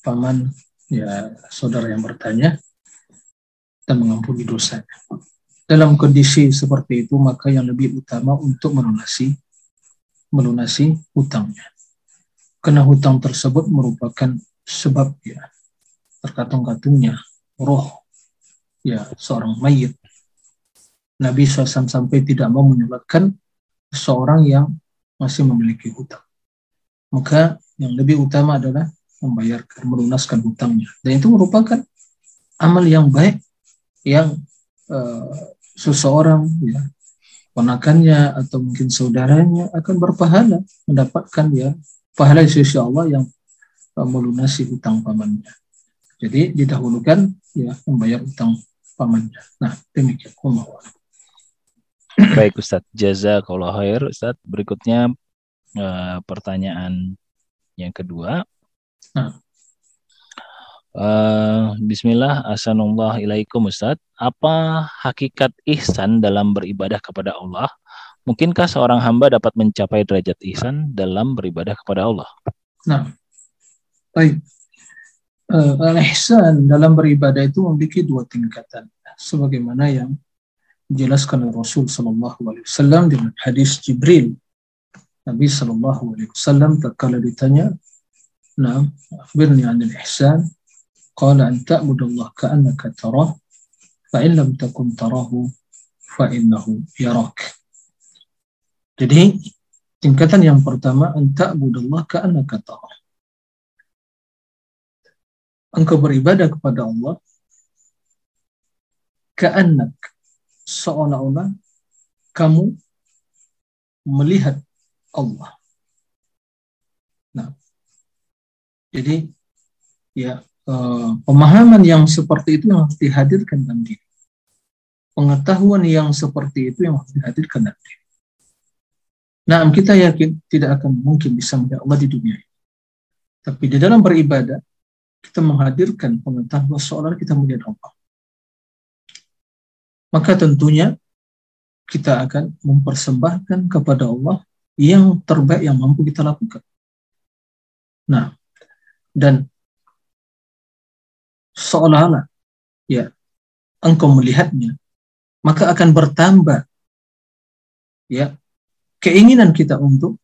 paman ya saudara yang bertanya dan mengampuni dosanya. Dalam kondisi seperti itu maka yang lebih utama untuk melunasi melunasi hutangnya. Karena hutang tersebut merupakan sebab ya terkatung-katungnya roh ya seorang mayit Nabi SAW sampai tidak mau menyebabkan seorang yang masih memiliki hutang. Maka yang lebih utama adalah membayarkan, melunaskan hutangnya. Dan itu merupakan amal yang baik yang uh, seseorang ya ponakannya atau mungkin saudaranya akan berpahala mendapatkan ya pahala sisi Allah yang uh, melunasi hutang pamannya. Jadi didahulukan ya membayar hutang pamannya. Nah, demikian. Allah.
Baik Ustadz, jazakallah khair Ustadz. Berikutnya uh, pertanyaan yang kedua. Uh, Bismillah, Assalamualaikum Ustadz. Apa hakikat ihsan dalam beribadah kepada Allah? Mungkinkah seorang hamba dapat mencapai derajat ihsan dalam beribadah kepada Allah?
Nah, baik. Uh, ihsan dalam beribadah itu memiliki dua tingkatan. Sebagaimana yang dijelaskan oleh Rasul Sallallahu Alaihi Wasallam dengan hadis Jibril. Nabi Sallallahu Alaihi Wasallam tatkala ditanya, "Nah, akhbirni anil ihsan." Qala an ta'budallah ka'annaka tarah, fa in lam takun tarahu fa innahu yarak. Jadi tingkatan yang pertama an ta'budallah ka'annaka tarah. Engkau beribadah kepada Allah ka'annak seolah-olah kamu melihat Allah. Nah, jadi ya eh, pemahaman yang seperti itu yang harus dihadirkan dalam diri. Pengetahuan yang seperti itu yang harus dihadirkan dalam diri. Nah, kita yakin tidak akan mungkin bisa melihat Allah di dunia ini. Tapi di dalam beribadah, kita menghadirkan pengetahuan seolah kita melihat Allah maka tentunya kita akan mempersembahkan kepada Allah yang terbaik yang mampu kita lakukan. Nah, dan seolah-olah ya engkau melihatnya, maka akan bertambah ya keinginan kita untuk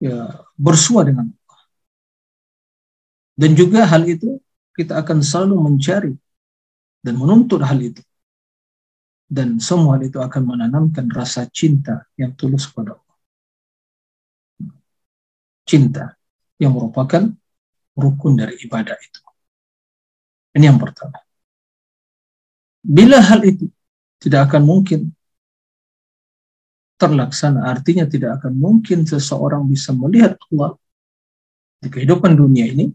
ya bersua dengan. Dan juga hal itu kita akan selalu mencari dan menuntut hal itu. dan semua itu akan menanamkan rasa cinta yang tulus kepada Allah. Cinta yang merupakan rukun dari ibadah itu. Ini yang pertama. Bila hal itu tidak akan mungkin terlaksana, artinya tidak akan mungkin seseorang bisa melihat Allah di kehidupan dunia ini,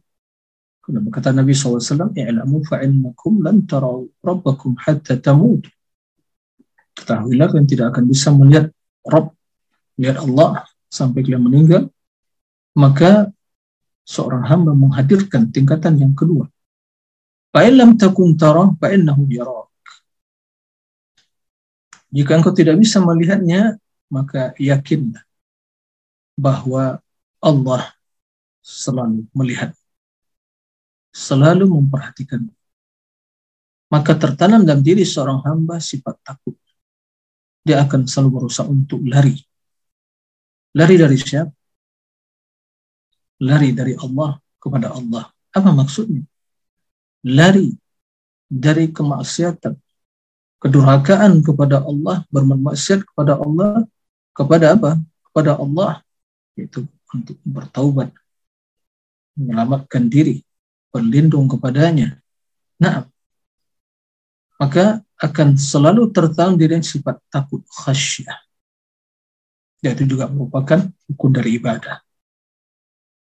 kata Nabi SAW, I'lamu fa'innakum lan tarau rabbakum hatta tamud. Ketahuilah kalian tidak akan bisa melihat Rabb, melihat Allah sampai kalian meninggal. Maka seorang hamba menghadirkan tingkatan yang kedua. Fa'in lam takun tarah fa'innahu yarak. Jika engkau tidak bisa melihatnya, maka yakinlah bahwa Allah selalu melihat, selalu memperhatikan. Maka tertanam dalam diri seorang hamba sifat takut dia akan selalu berusaha untuk lari. Lari dari siapa? Lari dari Allah kepada Allah. Apa maksudnya? Lari dari kemaksiatan, kedurhakaan kepada Allah, bermaksiat kepada Allah, kepada apa? Kepada Allah, yaitu untuk bertaubat, menyelamatkan diri, berlindung kepadanya. Nah, maka akan selalu tertanam diri sifat takut khasyah. Yaitu juga merupakan hukum dari ibadah.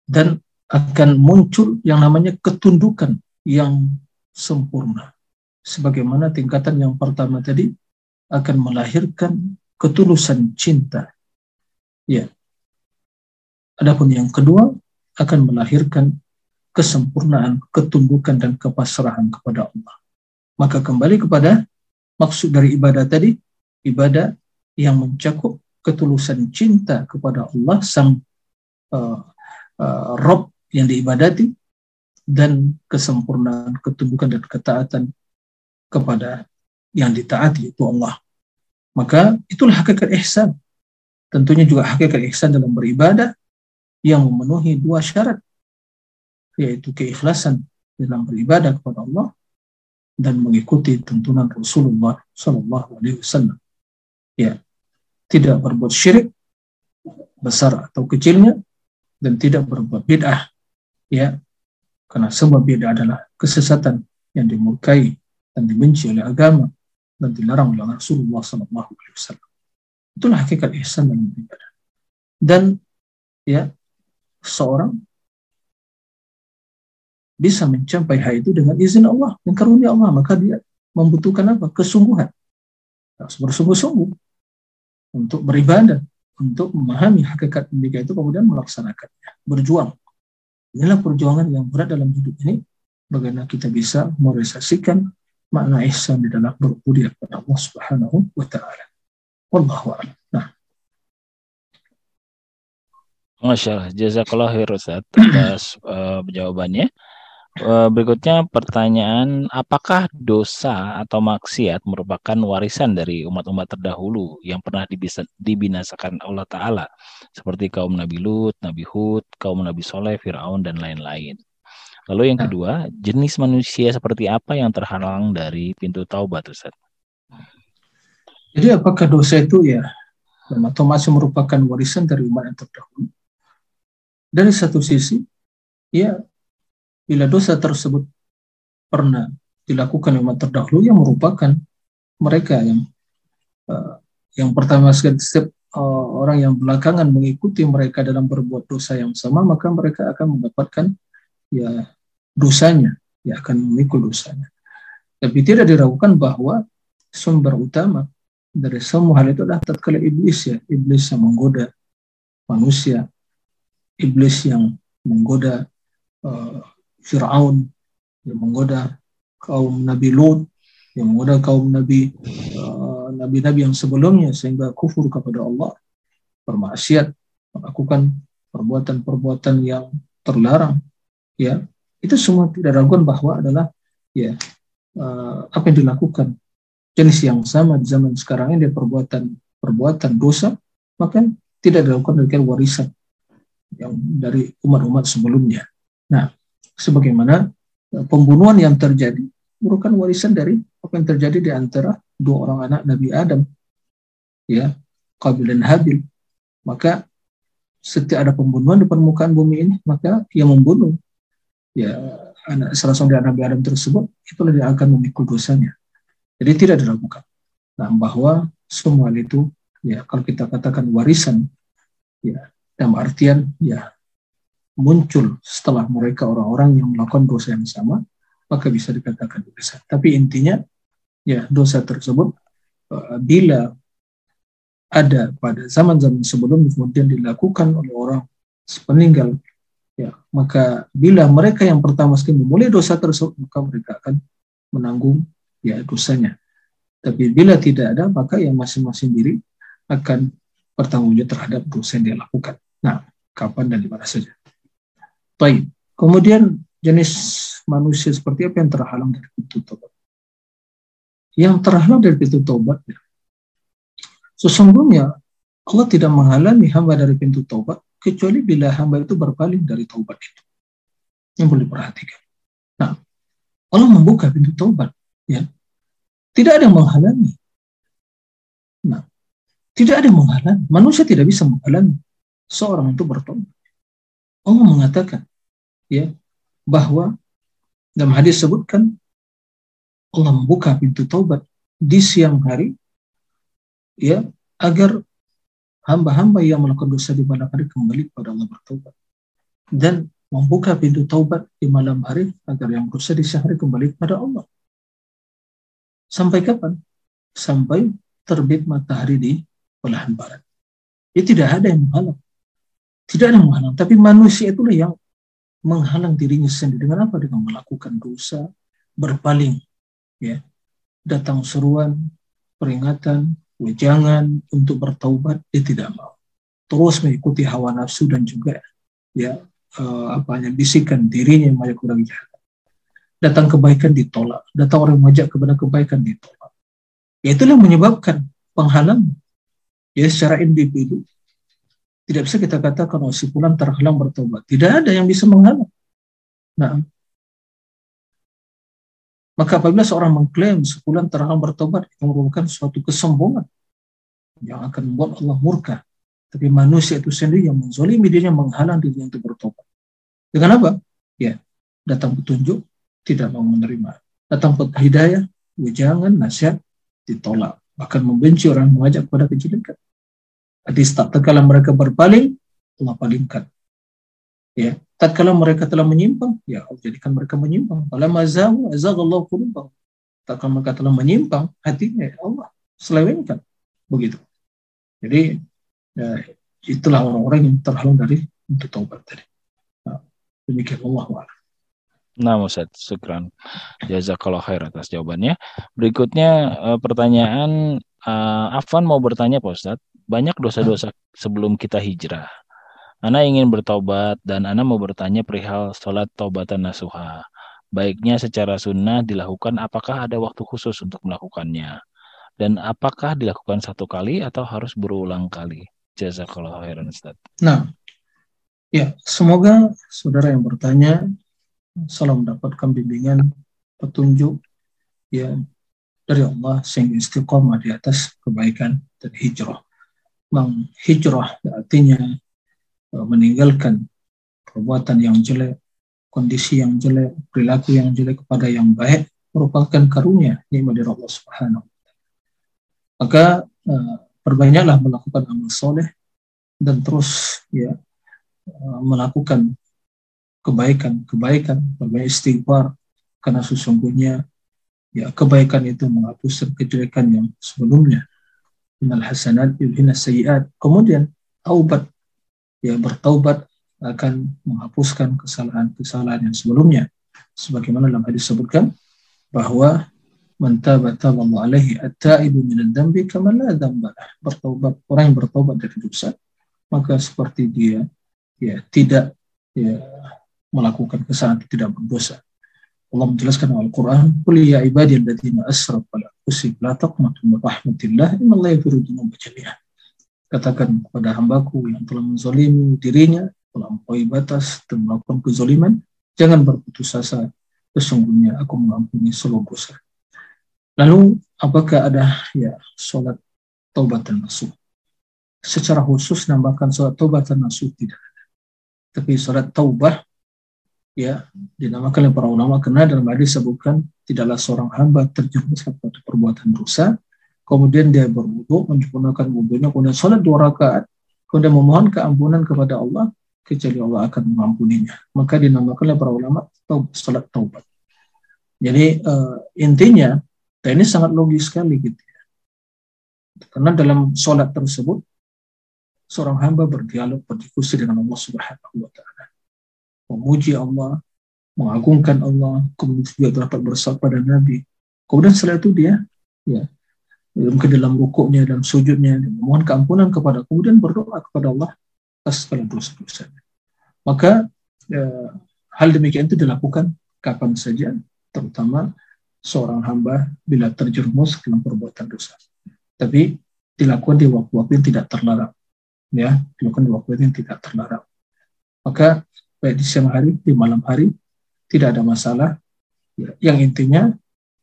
Dan akan muncul yang namanya ketundukan yang sempurna. Sebagaimana tingkatan yang pertama tadi akan melahirkan ketulusan cinta. Ya. Adapun yang kedua akan melahirkan kesempurnaan, ketundukan dan kepasrahan kepada Allah. Maka kembali kepada maksud dari ibadah tadi, ibadah yang mencakup ketulusan cinta kepada Allah sang uh, uh, Rob yang diibadati dan kesempurnaan ketundukan dan ketaatan kepada yang ditaati itu Allah. Maka itulah hakikat ihsan. Tentunya juga hakikat ihsan dalam beribadah yang memenuhi dua syarat yaitu keikhlasan dalam beribadah kepada Allah dan mengikuti tuntunan Rasulullah Shallallahu Alaihi Wasallam. Ya, tidak berbuat syirik besar atau kecilnya dan tidak berbuat bid'ah. Ya, karena semua bid'ah adalah kesesatan yang dimurkai dan dibenci oleh agama dan dilarang oleh Rasulullah Shallallahu Alaihi Wasallam. Itulah hakikat ihsan dalam ibadah. Dan ya seorang bisa mencapai hal itu dengan izin Allah dan karunia Allah. Maka dia membutuhkan apa? Kesungguhan. Harus bersungguh-sungguh untuk beribadah untuk memahami hakikat demikian itu kemudian melaksanakannya. Berjuang. Inilah perjuangan yang berat dalam hidup ini. Bagaimana kita bisa merealisasikan makna ihsan di dalam berubudiyah kepada Allah Subhanahu wa taala. Wallahu a'lam. Nah.
Masya Allah, jazakallah khair atas uh, jawabannya. Eh, berikutnya pertanyaan, apakah dosa atau maksiat merupakan warisan dari umat-umat terdahulu yang pernah dibinasakan Allah Ta'ala, seperti kaum Nabi Lut, Nabi Hud, kaum Nabi Soleh, Fir'aun, dan lain-lain. Lalu yang nah. kedua, jenis manusia seperti apa yang terhalang dari pintu taubat, Ustaz?
Jadi apakah dosa itu ya atau masih merupakan warisan dari umat yang terdahulu? Dari satu sisi, ya bila dosa tersebut pernah dilakukan umat terdahulu yang merupakan mereka yang uh, yang pertama setiap uh, orang yang belakangan mengikuti mereka dalam berbuat dosa yang sama maka mereka akan mendapatkan ya dosanya. Ya akan memikul dosanya. Tapi tidak diragukan bahwa sumber utama dari semua hal itu adalah tatkala iblis ya. Iblis yang menggoda manusia. Iblis yang menggoda uh, Fir'aun yang menggoda kaum Nabi Lut, yang menggoda kaum Nabi uh, nabi-nabi yang sebelumnya sehingga kufur kepada Allah, bermaksiat, melakukan perbuatan-perbuatan yang terlarang, ya itu semua tidak ragukan bahwa adalah ya uh, apa yang dilakukan. Jenis yang sama di zaman sekarang ini perbuatan perbuatan dosa maka tidak dilakukan dengan warisan yang dari umat-umat sebelumnya. Nah, sebagaimana e, pembunuhan yang terjadi merupakan warisan dari apa yang terjadi di antara dua orang anak Nabi Adam ya Qabil dan Habil. Maka setiap ada pembunuhan di permukaan bumi ini maka yang membunuh ya anak salah seorang dari Nabi Adam tersebut itulah dia akan memikul dosanya. Jadi tidak diragukan. Nah bahwa semua itu ya kalau kita katakan warisan ya dalam artian ya muncul setelah mereka orang-orang yang melakukan dosa yang sama maka bisa dikatakan dosa. Tapi intinya ya dosa tersebut uh, bila ada pada zaman-zaman sebelum kemudian dilakukan oleh orang sepeninggal ya maka bila mereka yang pertama sekali memulai dosa tersebut maka mereka akan menanggung ya dosanya. Tapi bila tidak ada maka yang masing-masing diri akan bertanggung jawab terhadap dosa yang dia lakukan. Nah kapan dan di mana saja baik kemudian jenis manusia seperti apa yang terhalang dari pintu tobat yang terhalang dari pintu tobat ya, Sesungguhnya Allah tidak menghalangi hamba dari pintu taubat kecuali bila hamba itu berpaling dari taubat itu. Yang boleh perhatikan. Nah, Allah membuka pintu taubat, ya. Tidak ada yang menghalangi. Nah, tidak ada yang menghalangi. Manusia tidak bisa menghalangi seorang itu bertobat. Allah mengatakan, ya, bahwa dalam hadis sebutkan Allah membuka pintu taubat di siang hari ya agar hamba-hamba yang melakukan dosa di malam hari kembali kepada Allah bertobat dan membuka pintu taubat di malam hari agar yang berdosa di siang hari kembali kepada Allah. Sampai kapan? Sampai terbit matahari di belahan barat. Ya tidak ada yang menghalang. Tidak ada yang menghalang. Tapi manusia itulah yang menghalang dirinya sendiri. Dengan apa? Dengan melakukan dosa, berpaling. ya Datang seruan, peringatan, jangan untuk bertaubat dia tidak mau terus mengikuti hawa nafsu dan juga ya uh, apa yang bisikan dirinya yang kurang jahat datang kebaikan ditolak datang orang mengajak kepada kebaikan ditolak ya itulah menyebabkan penghalang ya secara individu tidak bisa kita katakan oh si pulang terhalang bertobat tidak ada yang bisa menghalang nah maka apabila seorang mengklaim sebulan terhalang bertobat, itu merupakan suatu kesombongan yang akan membuat Allah murka. Tapi manusia itu sendiri yang menzolimi dirinya menghalang dirinya untuk bertobat. Dengan apa? Ya, datang petunjuk, tidak mau menerima. Datang hidayah, jangan nasihat, ditolak. Bahkan membenci orang mengajak kepada kejelekan. Jadi tak kala mereka berpaling, Allah palingkan. Ya, tatkala mereka telah menyimpang, ya Allah jadikan mereka menyimpang. Falamma zahu azaghallahu qulubahum. Tatkala mereka telah menyimpang, hatinya ya Allah selewengkan. Begitu. Jadi ya, itulah orang-orang yang terhalang dari untuk taubat tadi. Nah, demikian Allah
Nah, Ustaz, syukran. Jazakallah khair atas jawabannya. Berikutnya eh, pertanyaan uh, Afan mau bertanya Pak Ustaz. Banyak dosa-dosa sebelum kita hijrah. Ana ingin bertobat dan Ana mau bertanya perihal sholat taubatan nasuha. Baiknya secara sunnah dilakukan apakah ada waktu khusus untuk melakukannya? Dan apakah dilakukan satu kali atau harus berulang kali? Jazakallah khairan Ustaz.
Nah, ya semoga saudara yang bertanya selalu mendapatkan bimbingan petunjuk ya dari Allah sehingga istiqomah di atas kebaikan dan hijrah. Memang hijrah artinya Eh, meninggalkan perbuatan yang jelek, kondisi yang jelek, perilaku yang jelek kepada yang baik merupakan karunia nikmat dari Allah Subhanahu Maka uh, perbanyaklah melakukan amal soleh dan terus ya uh, melakukan kebaikan-kebaikan, berbanyak istighfar karena sesungguhnya ya kebaikan itu menghapus kejelekan yang sebelumnya. Innal hasanat yudhina sayiat. Kemudian taubat ya bertaubat akan menghapuskan kesalahan-kesalahan yang sebelumnya. Sebagaimana dalam hadis disebutkan bahwa mentaba taballahu alaihi at-taibu min dambi kama la Bertaubat orang yang bertaubat dari dosa maka seperti dia ya tidak ya melakukan kesalahan tidak berdosa. Allah menjelaskan Al-Quran, Qul ya ibadiyalladzina asrafu anfusihim la taqnatu min rahmatillah innallaha yaghfiru dzunuba katakan kepada hambaku yang telah menzolimi dirinya, melampaui batas dan melakukan kezoliman, jangan berputus asa, sesungguhnya aku mengampuni seluruh dosa. Lalu apakah ada ya sholat taubat dan nasuh? Secara khusus nambahkan sholat taubat dan nasuh tidak ada. Tapi sholat taubah ya dinamakan oleh para ulama karena dalam hadis disebutkan tidaklah seorang hamba terjerumus pada perbuatan dosa kemudian dia berwudu menyempurnakan wudunya kemudian sholat dua rakaat kemudian memohon keampunan kepada Allah kecuali Allah akan mengampuninya maka dinamakan oleh para ulama sholat taubat jadi uh, intinya dan ini sangat logis sekali gitu ya. Karena dalam sholat tersebut seorang hamba berdialog berdiskusi dengan Allah Subhanahu wa taala. Memuji Allah, mengagungkan Allah, kemudian juga dapat bersama pada Nabi. Kemudian setelah itu dia ya mungkin dalam rukuknya dan sujudnya memohon keampunan kepada kemudian berdoa kepada Allah atas segala dosa-dosa. Maka ya, hal demikian itu dilakukan kapan saja, terutama seorang hamba bila terjerumus dalam perbuatan dosa. Tapi dilakukan di waktu-waktu yang tidak terlarang. Ya, dilakukan di waktu yang tidak terlarang. Maka baik di siang hari, di malam hari, tidak ada masalah. Ya, yang intinya,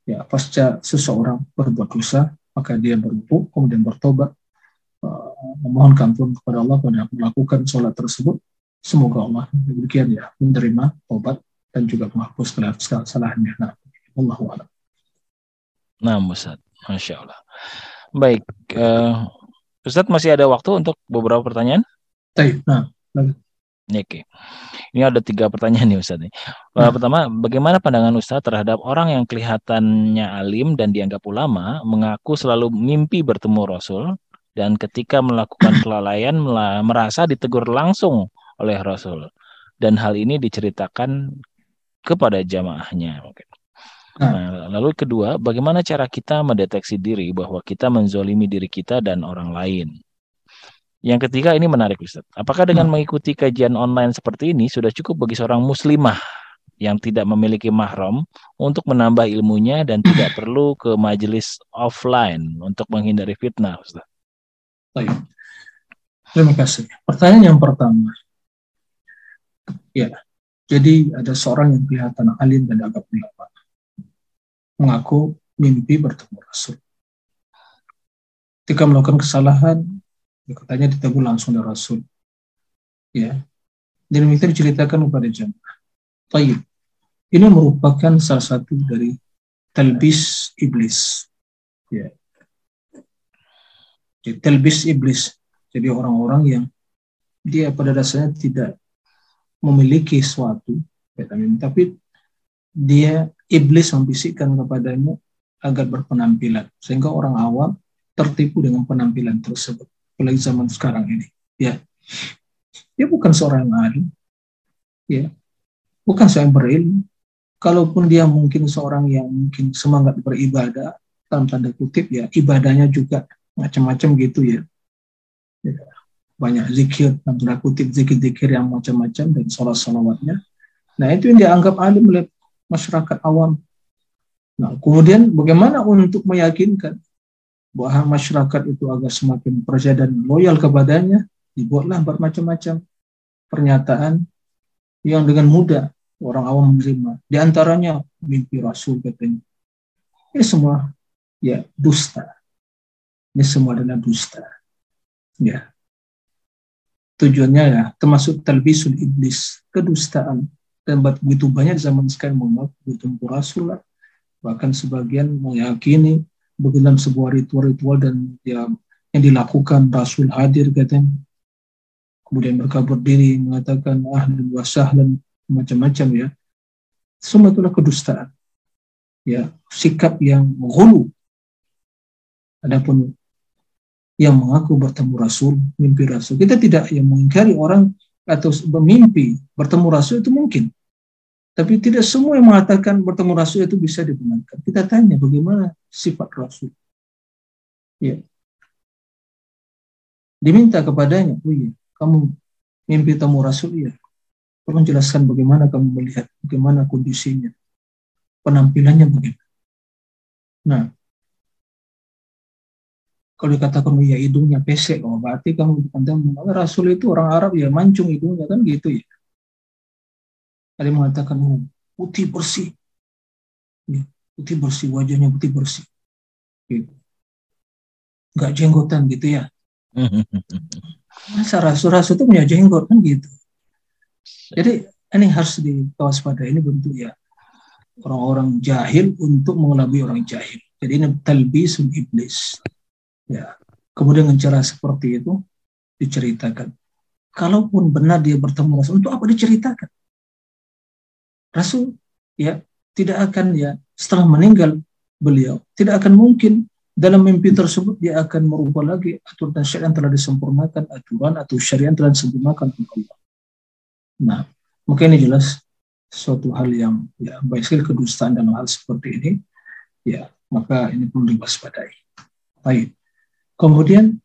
ya pasca seseorang berbuat dosa, maka dia berwudu, kemudian bertobat, uh, memohon ampun kepada Allah pada melakukan sholat tersebut. Semoga Allah demikian ya menerima tobat dan juga menghapus kesalahannya. Nah, Allah alam.
Nah, Ustaz. Masya Allah. Baik. Uh, Ustaz masih ada waktu untuk beberapa pertanyaan?
Baik. Nah,
Oke. Ini ada tiga pertanyaan nih Ustaz. Uh, Pertama, bagaimana pandangan Ustaz terhadap orang yang kelihatannya alim dan dianggap ulama mengaku selalu mimpi bertemu Rasul dan ketika melakukan kelalaian merasa ditegur langsung oleh Rasul dan hal ini diceritakan kepada jamaahnya. Oke. Nah, lalu kedua, bagaimana cara kita mendeteksi diri bahwa kita menzolimi diri kita dan orang lain? Yang ketiga ini menarik Ustaz. Apakah dengan nah. mengikuti kajian online seperti ini sudah cukup bagi seorang muslimah yang tidak memiliki mahram untuk menambah ilmunya dan tidak perlu ke majelis offline untuk menghindari fitnah Ustaz?
Baik. Terima kasih. Pertanyaan yang pertama. Ya, jadi ada seorang yang kelihatan alim dan agak ulama mengaku mimpi bertemu Rasul. Ketika melakukan kesalahan, ya katanya ditegur langsung dari Rasul. Ya. Dan itu diceritakan kepada jamaah. Tayyib. Ini merupakan salah satu dari talbis iblis. Ya. Jadi, talbis iblis. Jadi orang-orang yang dia pada dasarnya tidak memiliki suatu, ya, tapi dia iblis membisikkan kepadanya agar berpenampilan sehingga orang awam tertipu dengan penampilan tersebut apalagi zaman sekarang ini. Ya. Dia bukan seorang yang alim ya. Bukan seorang yang berilmu kalaupun dia mungkin seorang yang mungkin semangat beribadah dalam tanda kutip ya ibadahnya juga macam-macam gitu ya. ya. Banyak zikir dalam tanda kutip zikir-zikir yang macam-macam dan sholat sholawatnya nah itu yang dianggap alim oleh masyarakat awam. Nah, kemudian bagaimana untuk meyakinkan bahwa masyarakat itu agar semakin percaya dan loyal kepadanya, dibuatlah bermacam-macam pernyataan yang dengan mudah orang awam menerima. Di antaranya mimpi Rasul katanya. Ini semua ya dusta. Ini semua adalah dusta. Ya. Tujuannya ya termasuk talbisul iblis, kedustaan dan begitu banyak zaman sekarang mengaku bertemu Rasul lah. Bahkan sebagian meyakini dalam sebuah ritual-ritual dan ya, yang dilakukan Rasul hadir katanya. Kemudian mereka berdiri mengatakan ahlan wa sahlan macam-macam ya. Semua itulah kedustaan. Ya, sikap yang menghulu. Adapun yang mengaku bertemu Rasul, mimpi Rasul. Kita tidak yang mengingkari orang atau bermimpi bertemu Rasul itu mungkin. Tapi tidak semua yang mengatakan bertemu Rasul itu bisa dibenarkan. Kita tanya bagaimana sifat Rasul. Ya. Diminta kepadanya, oh iya, kamu mimpi temu Rasul, ya. Tolong jelaskan bagaimana kamu melihat, bagaimana kondisinya, penampilannya bagaimana. Nah, kalau dikatakan ya hidungnya pesek, oh berarti kamu bukan Rasul itu orang Arab ya mancung hidungnya kan gitu ya. Ada yang mengatakan oh, putih bersih. Ya, putih bersih, wajahnya putih bersih. Gitu. Nggak jenggotan gitu ya. Masa rasul-rasul itu punya jenggot kan gitu. Jadi ini harus diwaspadai ini bentuk ya orang-orang jahil untuk mengelabui orang jahil. Jadi ini talbisul iblis. Ya. Kemudian dengan cara seperti itu diceritakan. Kalaupun benar dia bertemu Rasul, untuk apa diceritakan? Rasul ya tidak akan ya setelah meninggal beliau tidak akan mungkin dalam mimpi tersebut dia akan merubah lagi aturan syariat yang telah disempurnakan aturan atau syariat yang telah disempurnakan oleh Allah. Nah, maka ini jelas suatu hal yang ya baik sekali kedustaan dalam hal seperti ini ya maka ini perlu diwaspadai. Baik. Kemudian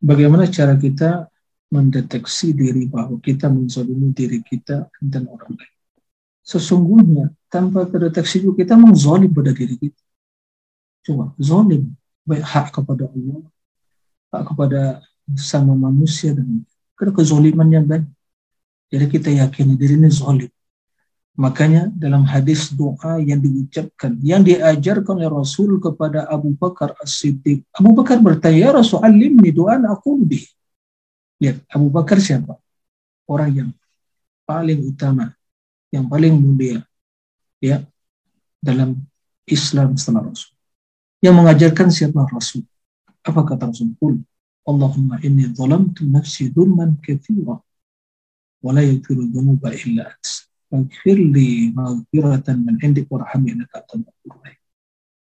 bagaimana cara kita mendeteksi diri bahwa kita menzalimi diri kita dan orang lain. Sesungguhnya tanpa terdeteksi juga kita mengzolim pada diri kita. Cuma zolim baik hak kepada Allah, hak kepada sama manusia dan karena kezoliman yang banyak. Jadi kita yakini diri ini zolim. Makanya dalam hadis doa yang diucapkan, yang diajarkan oleh Rasul kepada Abu Bakar As-Siddiq. Abu Bakar bertanya, ya Rasul alimni doa aku lebih. Lihat, Abu Bakar siapa? Orang yang paling utama, yang paling mulia ya dalam Islam setelah Rasul. Yang mengajarkan siapa Rasul? Apa kata Rasul? Qul Allahumma inni zalamtu nafsi dhulman katsira wa la yaghfiru dhunuba illa anta faghfir li maghfiratan min indik warhamni innaka antal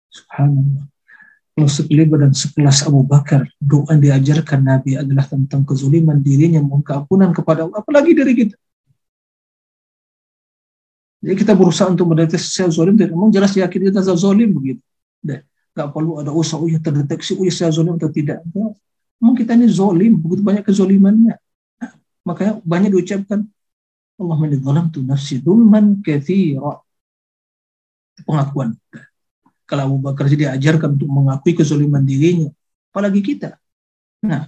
Subhanallah. Kalau sekelibat dan sekelas Abu Bakar, doa yang diajarkan Nabi adalah tentang kezuliman dirinya, mohon keampunan kepada Allah, apalagi dari kita. Jadi kita berusaha untuk mendeteksi saya zolim, memang jelas yakin kita zolim begitu. Dan gak perlu ada usaha, oh ya terdeteksi, oh saya zolim atau tidak. Memang kita ini zolim, begitu banyak kezolimannya. Nah, makanya banyak diucapkan, Allah menidzalam tu nafsi dulman kathira. Pengakuan. Kalau Abu Bakar jadi ajarkan untuk mengakui kezoliman dirinya, apalagi kita. Nah,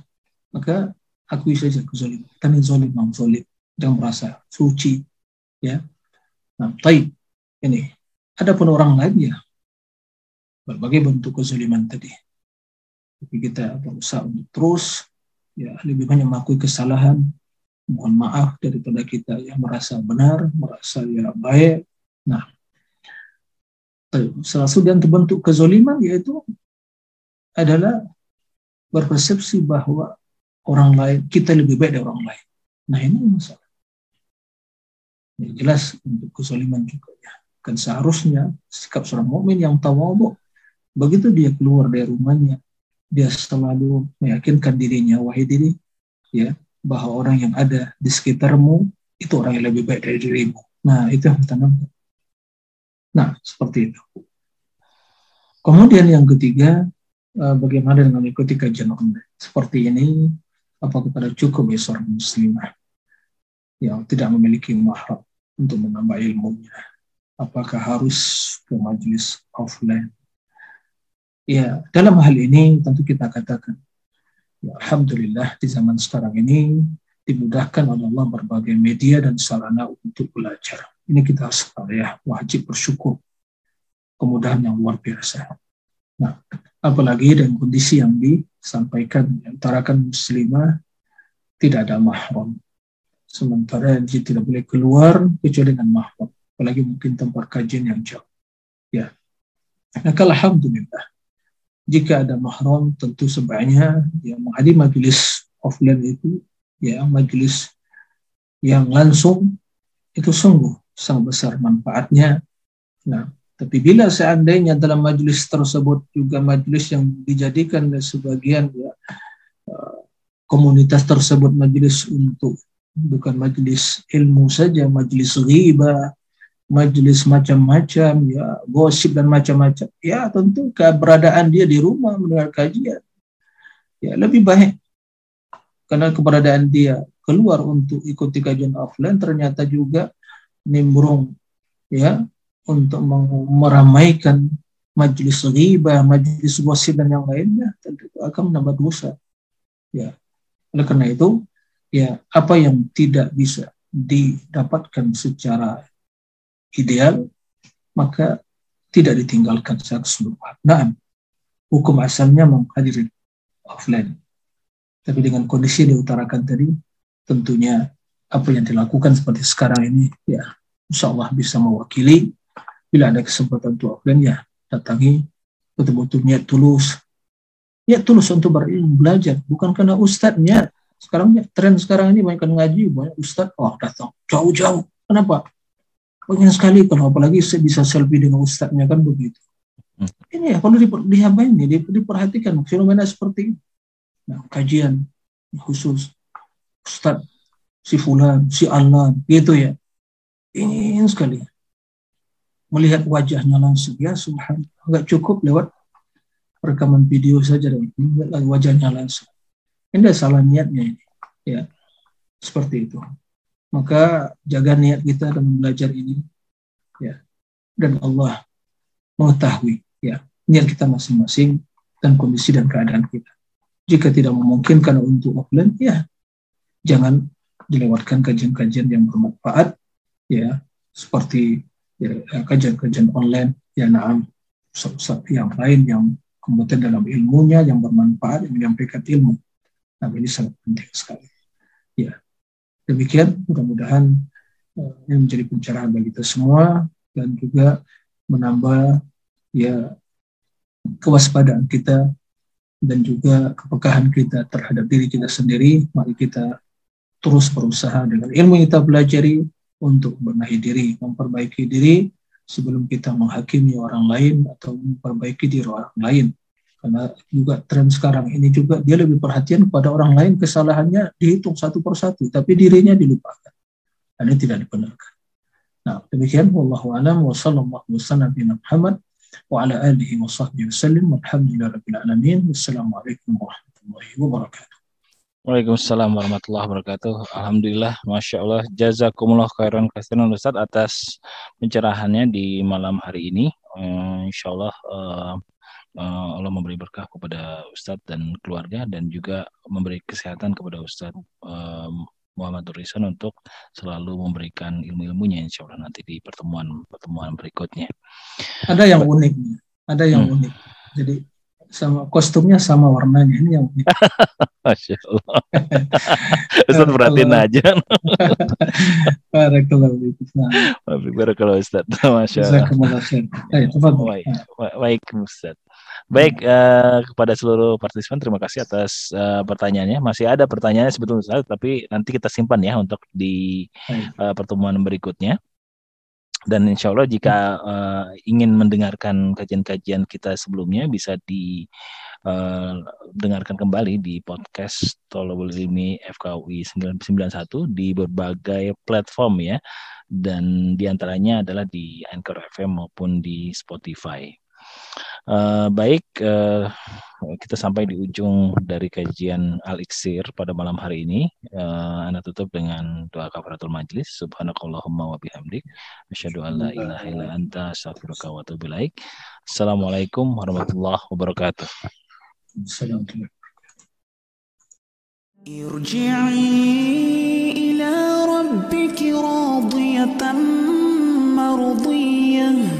maka akui saja kezoliman. Kami zolim, mam zolim. Jangan merasa suci. Ya. Nah, baik. Ini. Ada pun orang lain ya. Berbagai bentuk kezoliman tadi. Tapi kita berusaha untuk terus ya lebih banyak mengakui kesalahan, mohon maaf daripada kita yang merasa benar, merasa ya baik. Nah, salah satu yang terbentuk kezoliman yaitu adalah berpersepsi bahwa orang lain kita lebih baik dari orang lain. Nah ini masalah. Ini jelas untuk kezoliman juga ya. Kan seharusnya sikap seorang mukmin yang tawadhu begitu dia keluar dari rumahnya dia selalu meyakinkan dirinya wahai diri ya bahwa orang yang ada di sekitarmu itu orang yang lebih baik dari dirimu. Nah, itu yang ditanamkan. Nah, seperti itu. Kemudian yang ketiga, eh, bagaimana dengan mengikuti kajian online? Seperti ini, apa kepada cukup ya seorang muslimah yang tidak memiliki mahram untuk menambah ilmunya? Apakah harus ke majelis offline? Ya, dalam hal ini tentu kita katakan Ya, Alhamdulillah di zaman sekarang ini dimudahkan oleh Allah berbagai media dan sarana untuk belajar. Ini kita harus ya wajib bersyukur kemudahan yang luar biasa. Nah, apalagi dengan kondisi yang disampaikan antara kan muslimah tidak ada mahram. Sementara dia tidak boleh keluar kecuali dengan mahram. Apalagi mungkin tempat kajian yang jauh. Ya. Nah, alhamdulillah jika ada mahram tentu sebaiknya ya menghadiri majelis offline itu ya majelis yang langsung itu sungguh sangat besar manfaatnya. Nah, tapi bila seandainya dalam majelis tersebut juga majelis yang dijadikan sebagian ya eh, komunitas tersebut majelis untuk bukan majelis ilmu saja, majelis riba, majelis macam-macam, ya gosip dan macam-macam, ya tentu keberadaan dia di rumah mendengar kajian, ya lebih baik karena keberadaan dia keluar untuk ikuti kajian offline ternyata juga nimbrung ya untuk meramaikan majelis riba, majelis gosip dan yang lainnya tentu akan menambah dosa. Ya. Oleh karena itu, ya apa yang tidak bisa didapatkan secara ideal, maka tidak ditinggalkan secara keseluruhan. Nah, hukum asalnya menghadiri offline. Tapi dengan kondisi yang diutarakan tadi, tentunya apa yang dilakukan seperti sekarang ini, ya insya Allah bisa mewakili. Bila ada kesempatan untuk offline, ya datangi betul-betul niat tulus. Niat tulus untuk berilmu, belajar. Bukan karena ustadznya. Sekarang ya, tren sekarang ini banyak ngaji, banyak ustadz, oh datang jauh-jauh. Kenapa? Banyak sekali kalau apalagi saya bisa selfie dengan ustadznya kan begitu. Hmm. Ini ya kalau di, dihabain nih, diperhatikan fenomena seperti ini. Nah, kajian khusus ustadz si fulan, si alan, gitu ya. Ingin sekali melihat wajahnya langsung ya subhanallah nggak cukup lewat rekaman video saja dan melihat wajahnya langsung ini salah niatnya ini. Ya seperti itu. Maka jaga niat kita dalam belajar ini. Ya dan Allah mengetahui ya niat kita masing-masing dan kondisi dan keadaan kita. Jika tidak memungkinkan untuk offline ya jangan dilewatkan kajian-kajian yang bermanfaat ya seperti ya, kajian-kajian online ya naam yang lain yang kemudian dalam ilmunya yang bermanfaat yang menyampaikan ilmu. Nah ini sangat penting sekali. Ya demikian mudah-mudahan uh, ini menjadi pencerahan bagi kita semua dan juga menambah ya kewaspadaan kita dan juga kepekahan kita terhadap diri kita sendiri. Mari kita terus berusaha dengan ilmu yang kita pelajari untuk membenahi diri, memperbaiki diri sebelum kita menghakimi orang lain atau memperbaiki diri orang lain. Karena juga tren sekarang ini juga dia lebih perhatian kepada orang lain kesalahannya dihitung satu persatu, tapi dirinya dilupakan. Dan tidak dibenarkan. Nah, demikian wallahu alam wa sallallahu wasallam Muhammad wa ala alihi wa sahbihi wasallam walhamdulillahi rabbil alamin. Wassalamualaikum warahmatullahi wabarakatuh.
Waalaikumsalam warahmatullahi wabarakatuh. Alhamdulillah, masya Allah, jazakumullah khairan kasiran Ustaz atas pencerahannya di malam hari ini. Uh, insya Allah uh, uh, Allah memberi berkah kepada Ustadz dan keluarga dan juga memberi kesehatan kepada Ustadz uh, Muhammad Turisan untuk selalu memberikan ilmu-ilmunya insya Allah nanti di pertemuan-pertemuan berikutnya.
Ada yang unik, ada yang hmm. unik. Jadi sama kostumnya sama warnanya ini yang
Masya Allah. Ustaz perhatiin aja.
Barakallahu
Barakallahu Ustaz. Masya Allah. Baik, baik Ustaz. Baik uh, kepada seluruh partisipan terima kasih atas uh, pertanyaannya. Masih ada pertanyaannya sebetulnya tapi nanti kita simpan ya untuk di uh, pertemuan berikutnya dan insya Allah jika uh, ingin mendengarkan kajian-kajian kita sebelumnya bisa didengarkan uh, kembali di podcast Tolobul Ilmi FKUI 991 di berbagai platform ya dan di antaranya adalah di Anchor FM maupun di Spotify. Uh, baik, uh, kita sampai di ujung dari kajian Al-Iksir pada malam hari ini. Uh, Anda tutup dengan doa kafaratul majlis. Subhanakallahumma wa bihamdik. Asyhadu an la ilaha illa anta astaghfiruka wa atubu ilaik. Assalamualaikum warahmatullahi wabarakatuh. Assalamualaikum. ارجعي إلى ربك راضية مرضية